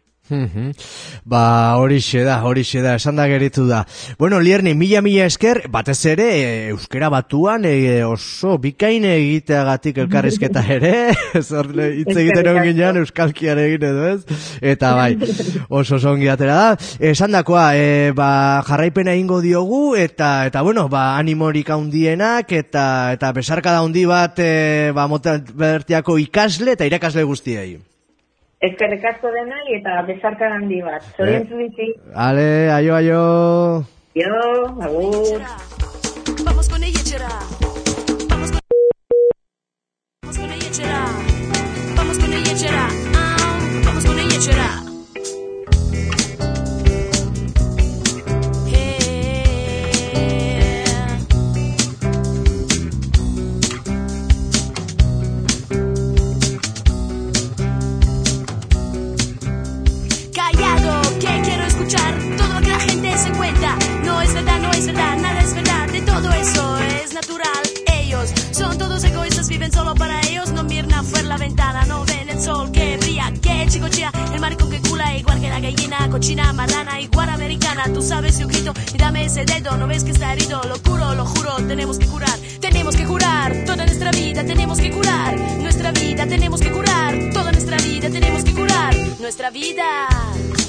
Ba, hori da, hori da, esan da geritu da. Bueno, lierni, mila mila esker, batez ere, euskera batuan, e, oso bikain egiteagatik elkarrizketa ere, zorle, hitz egiten egon ginean, euskalkian egin edo ez, eta bai, oso zongi atera da. Esan dakoa, e, ba, jarraipena ingo diogu, eta, eta bueno, ba, animorik handienak, eta, eta besarka da handi bat, e, ba, motelbertiako ikasle, eta irakasle guztiei. Eskerrik asko denai eta bezarka handi bat. Zorientzu eh? Ale, aio, aio. Jo, agur. Vamos con ella, chera. Vamos con... Vamos con ella, chera. Vamos con ella, chera. Ah, vamos con ella, chera. cochina, marrana, igual americana. Tú sabes, yo grito y dame ese dedo. No ves que está herido, lo curo, lo juro. Tenemos que curar, tenemos que curar. Toda nuestra vida tenemos que curar. Nuestra vida tenemos que curar. Toda nuestra vida tenemos que curar. Nuestra vida.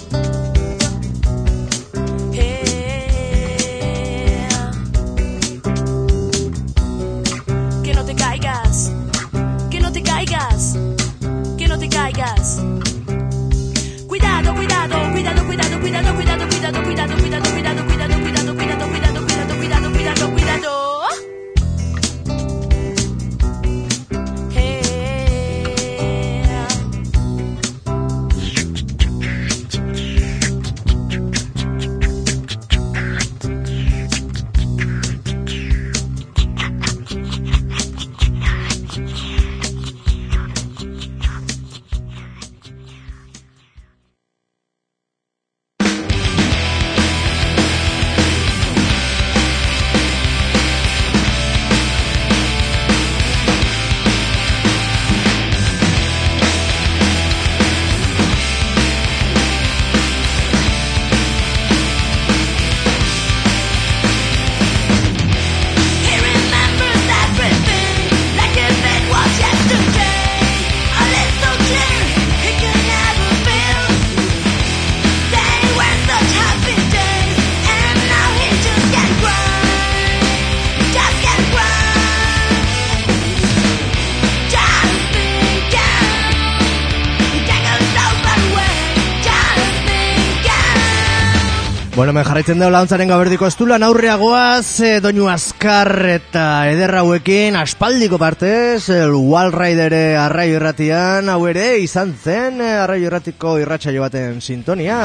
Bueno, me jarraitzen deu launtzaren gaberdiko estulan aurreagoaz, e, doinu askar eta ederra hauekin, aspaldiko partez, el Wall Ridere arraio irratian, hau ere, izan zen, eh, arraio irratiko irratxa baten sintonia.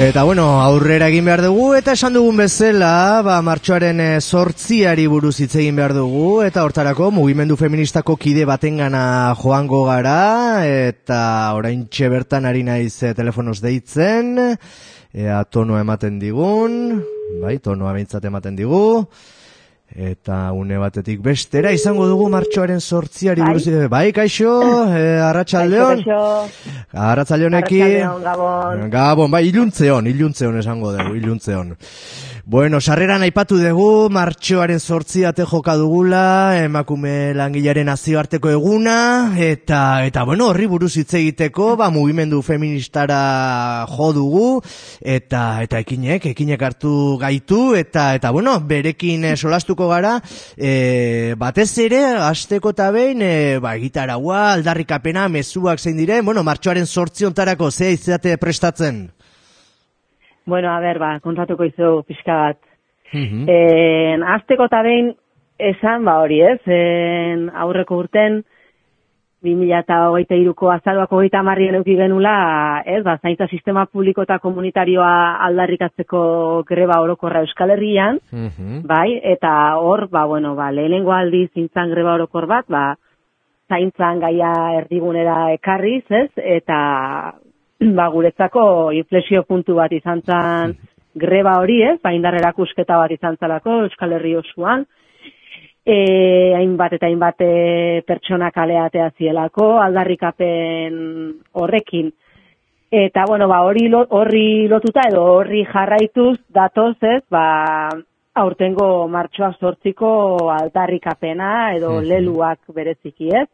Eta bueno, aurrera egin behar dugu eta esan dugun bezala, ba, martxoaren e, sortziari buruz hitz egin behar dugu eta hortarako mugimendu feministako kide batengana joango gara eta orain bertan ari naiz e, telefonoz deitzen, ea tonoa ematen digun, bai, tonoa behintzat ematen digu, Eta une batetik bestera izango dugu martxoaren sortziari bai. buruz. Bai, kaixo, eh, arratsaldeon. Arratsaldeonekin. Gabon. Gabon, bai, iluntzeon, iluntzeon esango dugu, iluntzeon. Bueno, sarreran aipatu dugu, martxoaren sortzi ate joka dugula, emakume langilaren nazioarteko eguna, eta, eta bueno, horri buruz hitz egiteko, ba, mugimendu feministara jo dugu, eta, eta ekinek, ekinek hartu gaitu, eta, eta bueno, berekin eh, solastuko gara, e, batez ere, asteko eta behin, e, ba, gitaragua, aldarrikapena, mezuak zein dire, bueno, martxoaren sortzi ontarako, zea izate prestatzen? Bueno, a ber, ba, kontatuko izu pixka bat. Mm En, azteko eta behin esan, ba hori ez, en, aurreko urten, 2008 iruko azaluako gaita marrien euki genula, ez, ba, zaintza sistema publiko eta komunitarioa aldarrikatzeko greba orokorra Euskal Herrian, bai, eta hor, ba, bueno, ba, lehenengo aldi zintzan greba orokor bat, ba, zaintzan gaia erdigunera ekarriz, ez, eta ba, guretzako inflexio puntu bat izan zan greba hori, ez, ba, erakusketa bat izan zalako Euskal Herri osuan, e, hainbat eta hainbat e, pertsona kaleatea zielako, aldarrikapen horrekin. Eta, bueno, ba, hori horri lotuta edo horri jarraituz datoz, ez, ba, aurtengo martxoa sortziko aldarrikapena edo leluak bereziki, ez?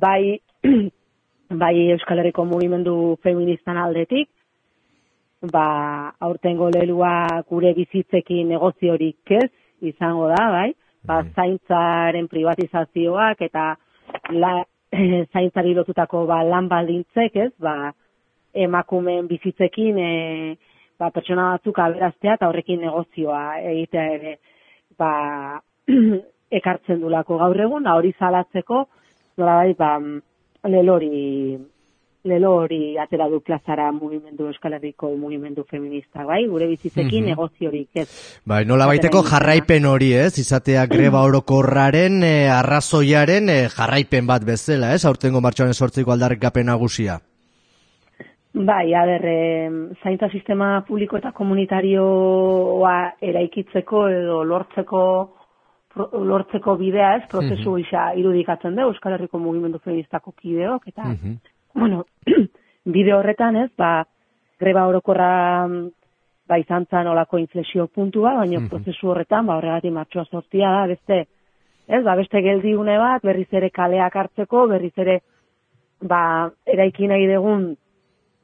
Bai, bai Euskal Herriko mugimendu feministan aldetik, ba, aurtengo lelua gure bizitzekin negoziorik ez, izango da, bai, ba, mhm. zaintzaren privatizazioak eta la, zaintzari lotutako ba, lan baldintzek ez, ba, emakumen bizitzekin e, ba, pertsona batzuk aberaztea eta horrekin negozioa egitea ere ba, ekartzen dulako gaur egun, hori zalatzeko, nola bai, ba, lelori lelori atera du plazara mugimendu Euskal Herriko mugimendu feminista, bai? Gure bizitzekin mm negoziorik, ez? Bai, nola baiteko jarraipen hori, ez? Izatea greba orokorraren, e, arrazoiaren e, jarraipen bat bezala, ez? Aurtengo martxoaren sortziko aldarrik gapen nagusia. Bai, a ber, zaintza sistema publiko eta komunitarioa eraikitzeko edo lortzeko lortzeko bidea ez, prozesu mm -hmm. irudikatzen da, Euskal Herriko mugimendu feministako kideok, eta, mm bueno, bide horretan ez, ba, greba orokorra ba, izan zan olako inflexio puntua, baina mm prozesu horretan, ba, horregatik martxoa sortia da, beste, ez, ba, beste geldiune bat, berriz ere kaleak hartzeko, berriz ere, ba, eraiki nahi degun,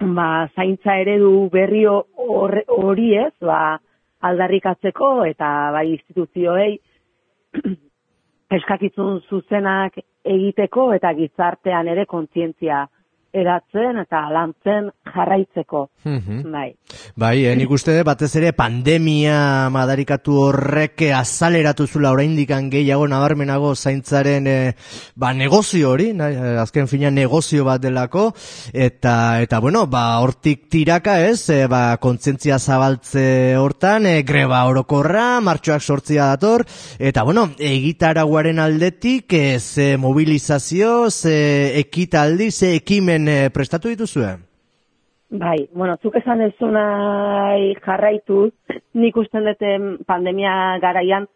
ba, zaintza eredu berri hori ez, ba, aldarrikatzeko, eta, bai, instituzioei, eskakizun zuzenak egiteko eta gizartean ere kontzientzia eratzen eta lantzen jarraitzeko. Mm Bai. Bai, eh, nik uste batez ere pandemia madarikatu horrek azaleratu zula oraindik gehiago nabarmenago zaintzaren eh, ba, negozio hori, eh, azken fina negozio bat delako, eta, eta bueno, ba, hortik tiraka ez, eh, ba, kontzientzia zabaltze hortan, eh, greba orokorra, martxoak sortzia dator, eta bueno, egitaraguaren aldetik, eh, ze mobilizazio, ze ekitaldi, ze ekimen e, prestatu dituzue? Bai, bueno, zuk esan ez nahi jarraitu, nik usten dute pandemia garaian,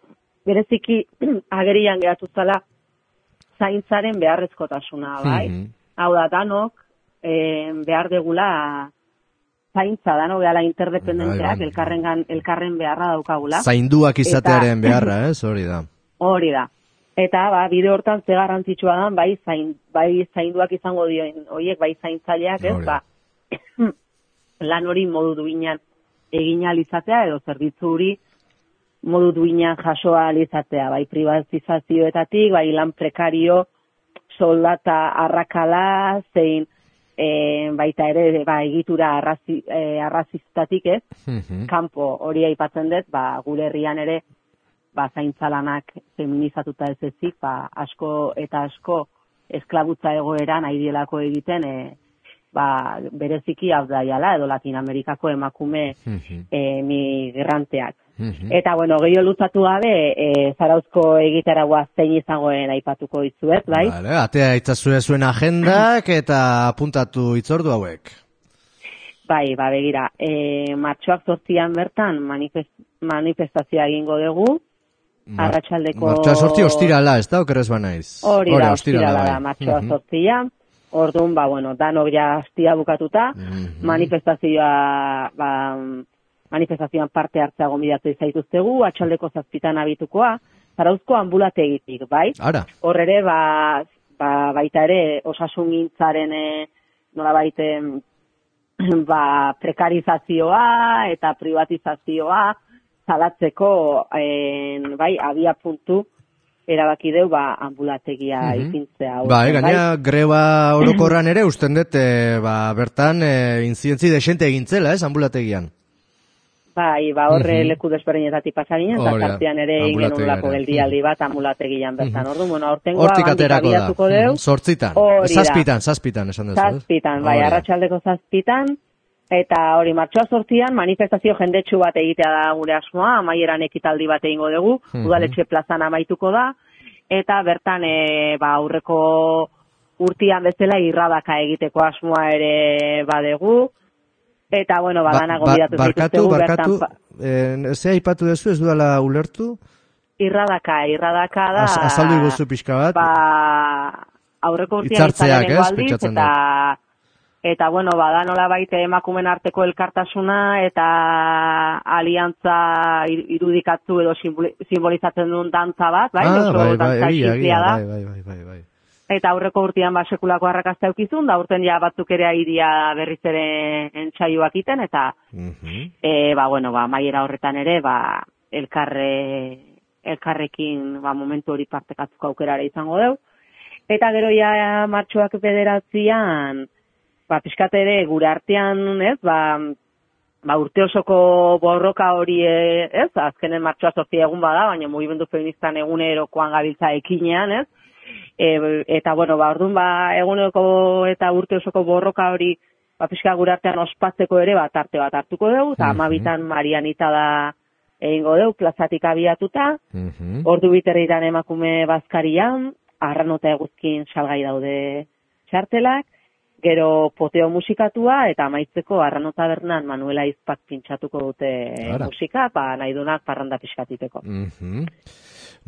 bereziki agerian geratu zala, zaintzaren beharrezkotasuna, bai? Mm Hau da, danok, e, behar degula zaintza dano behala interdependenteak, bai, bai. elkarren, elkarren beharra daukagula. Zainduak izatearen beharra, ez, hori da. Hori da. Eta ba, bide hortan ze garrantzitsua da, bai zain, bai zainduak izango dioen, hoiek bai zaintzaileak, ez, ba, lan hori modu duinan egin alizatea edo zerbitzu hori modu duinan jasoa alizatea, bai privatizazioetatik, bai lan prekario, soldata arrakala, zein e, baita ere ba, egitura arrazi, e, arrazistatik ez, Mhm. kanpo hori aipatzen dut, ba, gure herrian ere ba, zaintzalanak feminizatuta ez ezik, ba, asko eta asko esklabutza egoeran aidielako egiten e, ba, bereziki hau daiala edo Latinamerikako emakume Mhm. e, migranteak. Mhm. Eta, bueno, gehiago luzatu gabe, e, zarauzko egitaragoa zein izangoen aipatuko dizuet, bai? Vale, atea itzazue zuen agendak eta apuntatu itzordu hauek. Bai, ba, begira, e, martxoak zortzian bertan manifest, manifestazioa egingo dugu, Ma- Arratsaldeko- Martxoa sortzi ostirala, ez da, okerrez banaiz. hori da, ostirala da, bai. martxoa Mhm. zortzian, orduan, ba, bueno, danok ja astia bukatuta, Mhm. manifestazioa, ba, manifestazioan parte hartzea gomidatu izaituztegu, atxaldeko zazpitan abitukoa, zarauzko ambulategitik, bai? Ara, Hor ere, ba, ba, baita ere, osasun gintzaren, e, nola baite, ba, prekarizazioa eta privatizazioa zalatzeko, en, bai, abia puntu, erabaki deu, ba, ambulategia Mhm. ipintzea. Ba, aurten, eh, gainera greba orokorran ere usten dut, eh, ba, bertan eh, inzidentzi desente egintzela, ez, ambulategian. Bai, ba, horre Mhm. leku desberdinetatik pasa ginen, eta tartean ere egin ere. geldialdi bat ambulategian bertan. Mhm. Ordu, bueno, aurtengoa Hortik aterako da. abiatuko deu. Mhm, Zortzitan. Hori da. Zazpitan, zazpitan, esan duzu. ez? Zazpitan, bai, Hori da. arratsaldeko zazpitan, eta hori martxoa sortzian manifestazio jendetsu bat egitea da gure asmoa, amaieran ekitaldi bat egingo dugu, Mhm. udaletxe plazan amaituko da, eta bertan e, ba, aurreko urtian bezala irradaka egiteko asmoa ere badegu, eta bueno, badana Ba- gonbidatu barkatu, zaituztegu barkatu, bertan. eh, ze aipatu duzu, ez dudala ulertu? Irradaka, irradaka da... Az- azaldu iguzu pixka bat. Ba, aurreko Hitzartzeak, izan lehenengo ez? aldiz, eta, eta bueno, bada nola baite emakumen arteko elkartasuna eta aliantza ir- irudikatzu edo simboli- simbolizatzen duen dantza bat, bai? ah, Oso bai, bai, egia, da. bai, bai, bai, bai, bai. Eta aurreko urtean ba sekulako arrakasta eukizun, da urten ja batzuk ere airia berriz ere entsaioak iten, eta Mhm. e, ba, bueno, ba, maiera horretan ere, ba, elkarre, elkarrekin, ba, momentu hori partekatzuko aukerara izango deu. Eta gero ja martxoak bederatzean, ba, pixkat ere gure artean, ez, ba, ba, urte osoko borroka hori, e, ez, azkenen martxoa sortzi egun bada, baina mugimendu feministan egunerokoan gabiltza ekinean, ez, e, eta bueno, ba, orduan ba, eguneko eta urte osoko borroka hori, ba, pixka gure artean ospatzeko ere, bat arte bat hartuko dugu, eta Mhm. amabitan Marianita da egingo dugu, plazatik abiatuta, Mhm. ordu biterritan emakume bazkarian, arranota eguzkin salgai daude txartelak, gero poteo musikatua, eta amaitzeko arranota bernan Manuela Izpak pintxatuko dute Ara. musika, ba, nahi dunak parranda pixkatiteko. Mhm.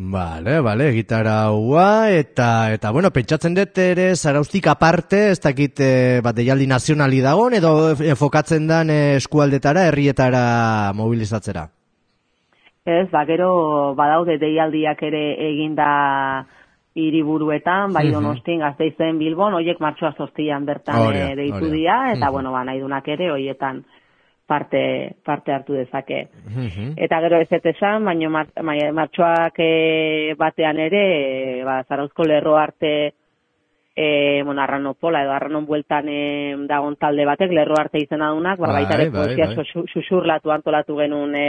Vale, vale, gitaraua eta eta bueno, pentsatzen dut ere zaraustik aparte, ez dakit eh, bat deialdi nazionali dagoen edo enfokatzen dan eh, eskualdetara, herrietara mobilizatzera. Ez, ba, gero badaude deialdiak ere eginda hiriburuetan, bai Mhm. donostin, gazteizen bilbon, hoiek martxoa zortzian bertan Hori da, eh, deitu dira, eta Mhm. bueno, ba, nahi dunak ere hoietan parte, parte hartu dezake. Mhm. Eta gero ez esan, baina mar, martxoak e, batean ere, e, ba, zarauzko lerro arte, e, bueno, arrano pola edo arranon bueltan e, dagon talde batek, lerro arte izena dunak, ba, Bai, baita ere bai, poesia bai. xuxu- xuxurlatu antolatu genuen e,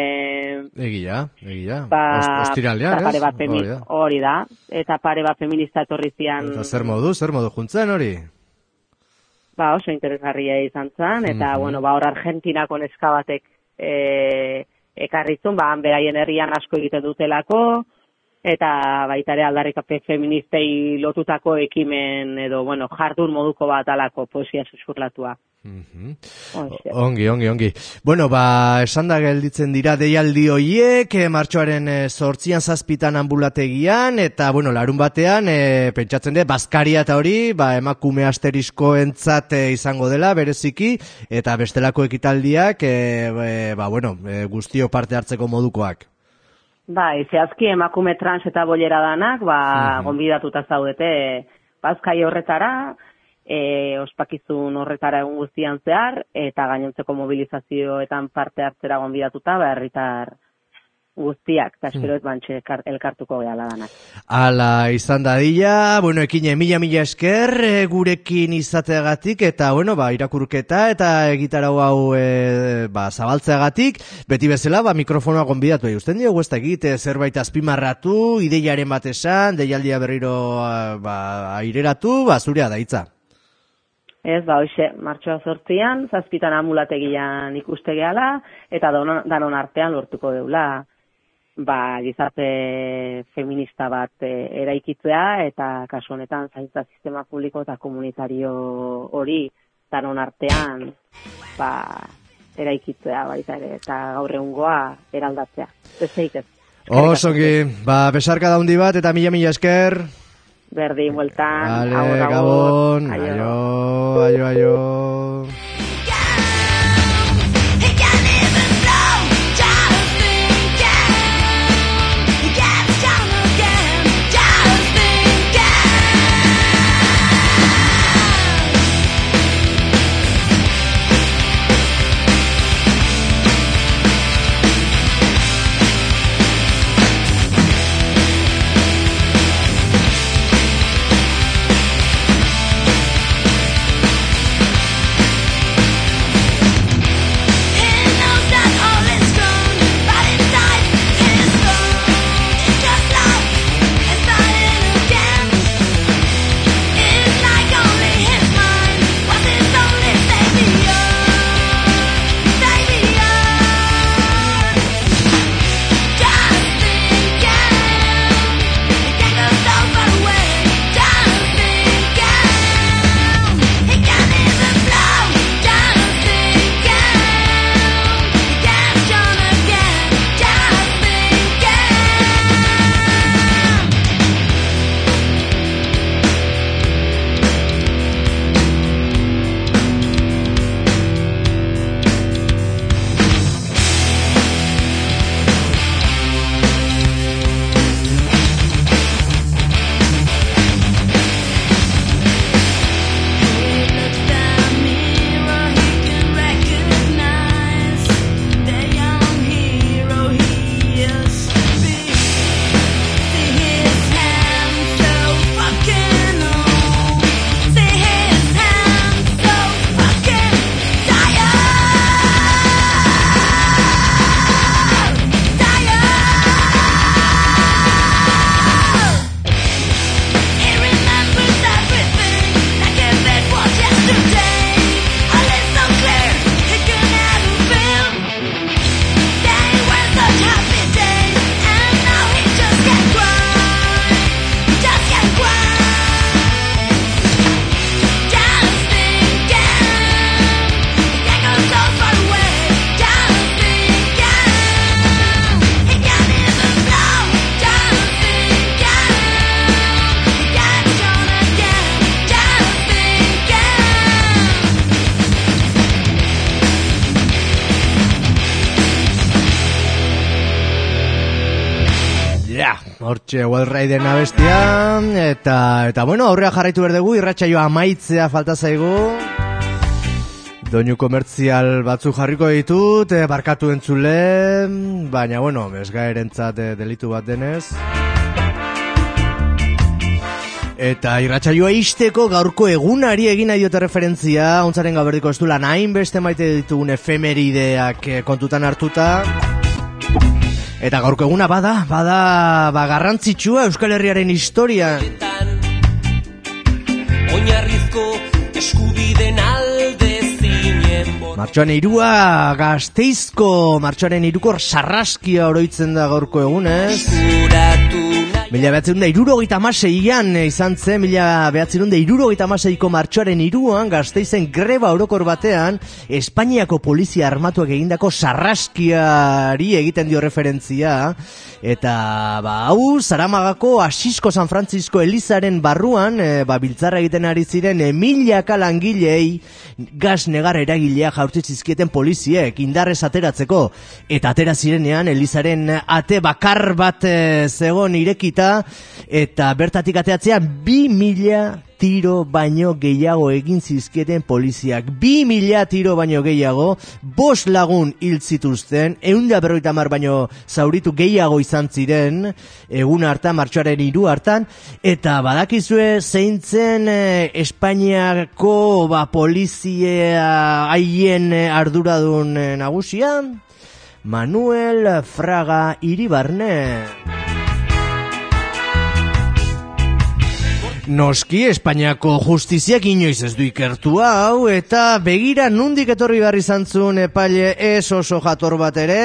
Egia, egia. ba, Ost- Ostiralean, ez? bat Hori da. hori da, eta pare bat feminista etorri zian, Eta zer modu, zer modu juntzen hori? ba, oso interesgarria izan zen, eta, Mhm. bueno, ba, hor Argentinako neska batek e, ekarrizun, ba, han beraien herrian asko egiten dutelako, eta baita ere aldarrikape feministei lotutako ekimen edo, bueno, jardun moduko bat alako poesia susurlatua. Mhm. Hoxe. Ongi, ongi, ongi. Bueno, ba, esan da gelditzen dira deialdi hoiek, eh, martxoaren eh, sortzian zazpitan ambulategian, eta, bueno, larun batean, eh, pentsatzen dut, Baskaria eta hori, ba, emakume asterisko entzat izango dela, bereziki, eta bestelako ekitaldiak, be- ba, bueno, eh, guztio parte hartzeko modukoak. Bai, zehazki emakume trans eta bolera danak, ba, Mhm. gonbidatuta zaudete bazkai horretara, e, ospakizun horretara egun guztian zehar, eta gainontzeko mobilizazioetan parte hartzera gonbidatuta, ba, herritar guztiak, eta espero ez bantxe elkar- elkartuko gehala danak. Ala izan dadila, bueno, ekine mila mila esker e, gurekin izateagatik eta bueno, ba, irakurketa eta egitarau hau e, ba, zabaltzeagatik, beti bezala ba, mikrofonoa gonbidatu usten diogu ez egite zerbait azpimarratu, ideiaren bat esan, deialdia berriro ba, aireratu, ba, zurea daitza. Ez, ba, hoxe, martxoa sortzian, zazpitan amulategian ikuste gehala, eta donon, danon artean lortuko deula, ba, gizarte feminista bat e, eraikitzea, eta kasu honetan zaintza sistema publiko eta komunitario hori danon artean, ba, eraikitzea baita ere, eta gaur egungoa eraldatzea. Besteik ez. Osoki, ba, besarka daundi bat eta mila mila esker. Berdin, bueltan, Vale. Gabon, Aio. aio, aio, aio. Hortxe Wellraiden abestia, eta, eta bueno, aurrea jarraitu berdegu, irratsaioa amaitzea falta zaigu. Doinu komertzial batzu jarriko ditut, eh, barkatu entzule, baina bueno, bezgaerentzat eh, delitu bat denez. Eta irratsaioa isteko gaurko egunari egin nahi diote referentzia, ontzaren gaberdiko ez du lan hainbeste maite ditugun efemerideak eh, kontutan hartuta. Eta gaurko eguna bada, bada, ba, garrantzitsua Euskal Herriaren historia. Oinarrizko eskubiden alde Martxoan irua gazteizko, martxoaren iruko sarraskia oroitzen da gaurko egunez. Zuratu Mila behatzerun da irurogeita amaseian izan zen, mila behatzerun da irurogeita amaseiko martxoaren iruan gazteizen greba orokor batean Espainiako polizia armatuak egindako sarraskiari egiten dio referentzia. Eta ba hau Zaramagako Asisko San Francisco Elizaren barruan e, ba, biltzarra egiten ari ziren e, milaka langilei gas negar eragilea jaurtzi zizkieten poliziek indarrez ateratzeko. Eta atera zirenean Elizaren ate bakar bat e, zegon irekita eta bertatik ateatzean bi mila tiro baino gehiago egin zizketen poliziak. Bi mila tiro baino gehiago, bos lagun hil zituzten, eunda berroita mar baino zauritu gehiago izan ziren, egun hartan, martxoaren hiru hartan, eta badakizue zeintzen eh, Espainiako ba, polizia haien arduradun eh, nagusia? Manuel Fraga Iribarne. Noski, Espainiako justiziak inoiz ez du ikertu hau, eta begira nundik etorri behar izan zuen epaile ez oso jator bat ere,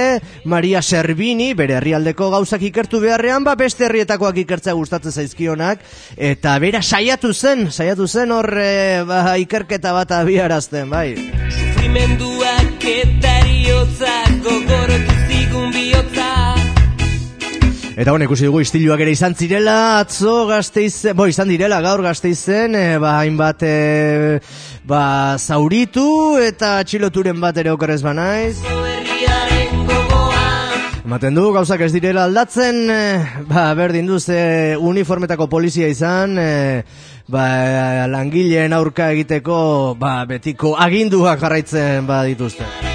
Maria Servini, bere herrialdeko gauzak ikertu beharrean, ba beste herrietakoak ikertzea gustatzen zaizkionak, eta bera saiatu zen, saiatu zen hor eh, ba, ikerketa bat abiarazten, bai. Sufrimenduak eta bihotza Eta honek ikusi dugu istiluak ere izan zirela, atzo gazteiz, bo izan direla gaur gazteizen, e, ba hainbat e, ba zauritu eta txiloturen bat ere okerrez banaiz. Ematen du, gauzak ez direla aldatzen, e, ba berdin duz e, uniformetako polizia izan, e, ba langileen aurka egiteko, ba betiko aginduak jarraitzen ba dituzte.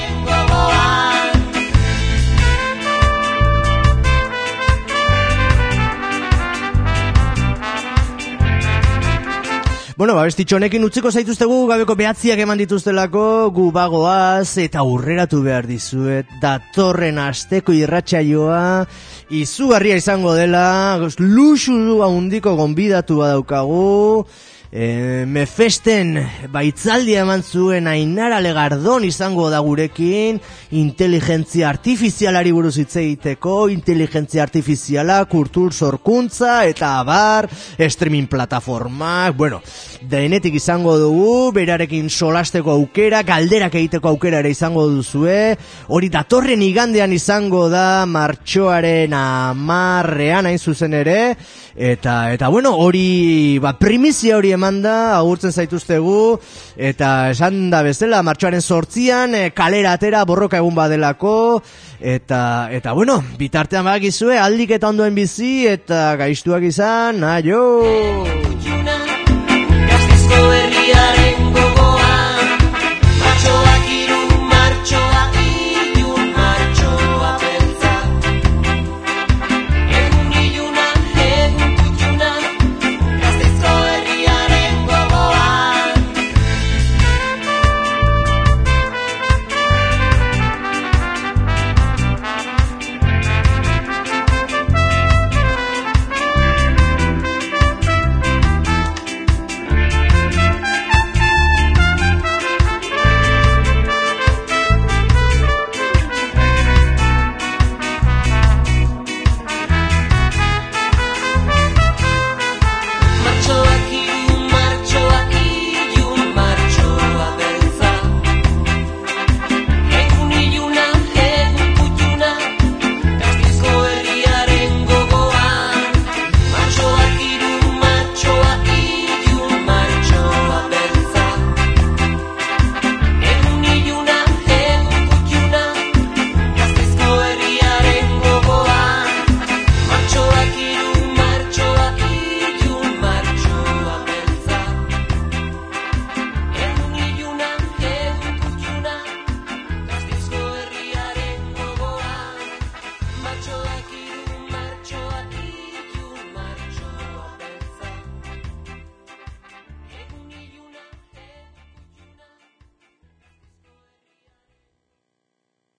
Bueno, ba, bestitxo honekin utziko zaituztegu gabeko behatziak eman dituztelako gu bagoaz eta aurreratu behar dizuet. Datorren asteko irratsaioa izugarria izango dela luxu handiko gonbidatu badaukagu E, mefesten baitzaldia eman zuen ainara legardon izango da gurekin. Inteligentzia artifizialari buruz hitz egiteko. Inteligentzia artifiziala kultur sorkuntza eta abar streaming plataformak. Bueno, denetik izango dugu berarekin solasteko aukera galderak egiteko aukera ere izango duzue. Hori datorren igandean izango da martxoaren amarrean hain zuzen ere. Eta, eta bueno, hori ba, primizia hori emanda, agurtzen zaituztegu, eta esan da bezala, martxoaren sortzian, e, eh, kalera atera borroka egun badelako, eta, eta bueno, bitartean badakizue, aldik eta ondoen bizi, eta gaiztuak izan, aio!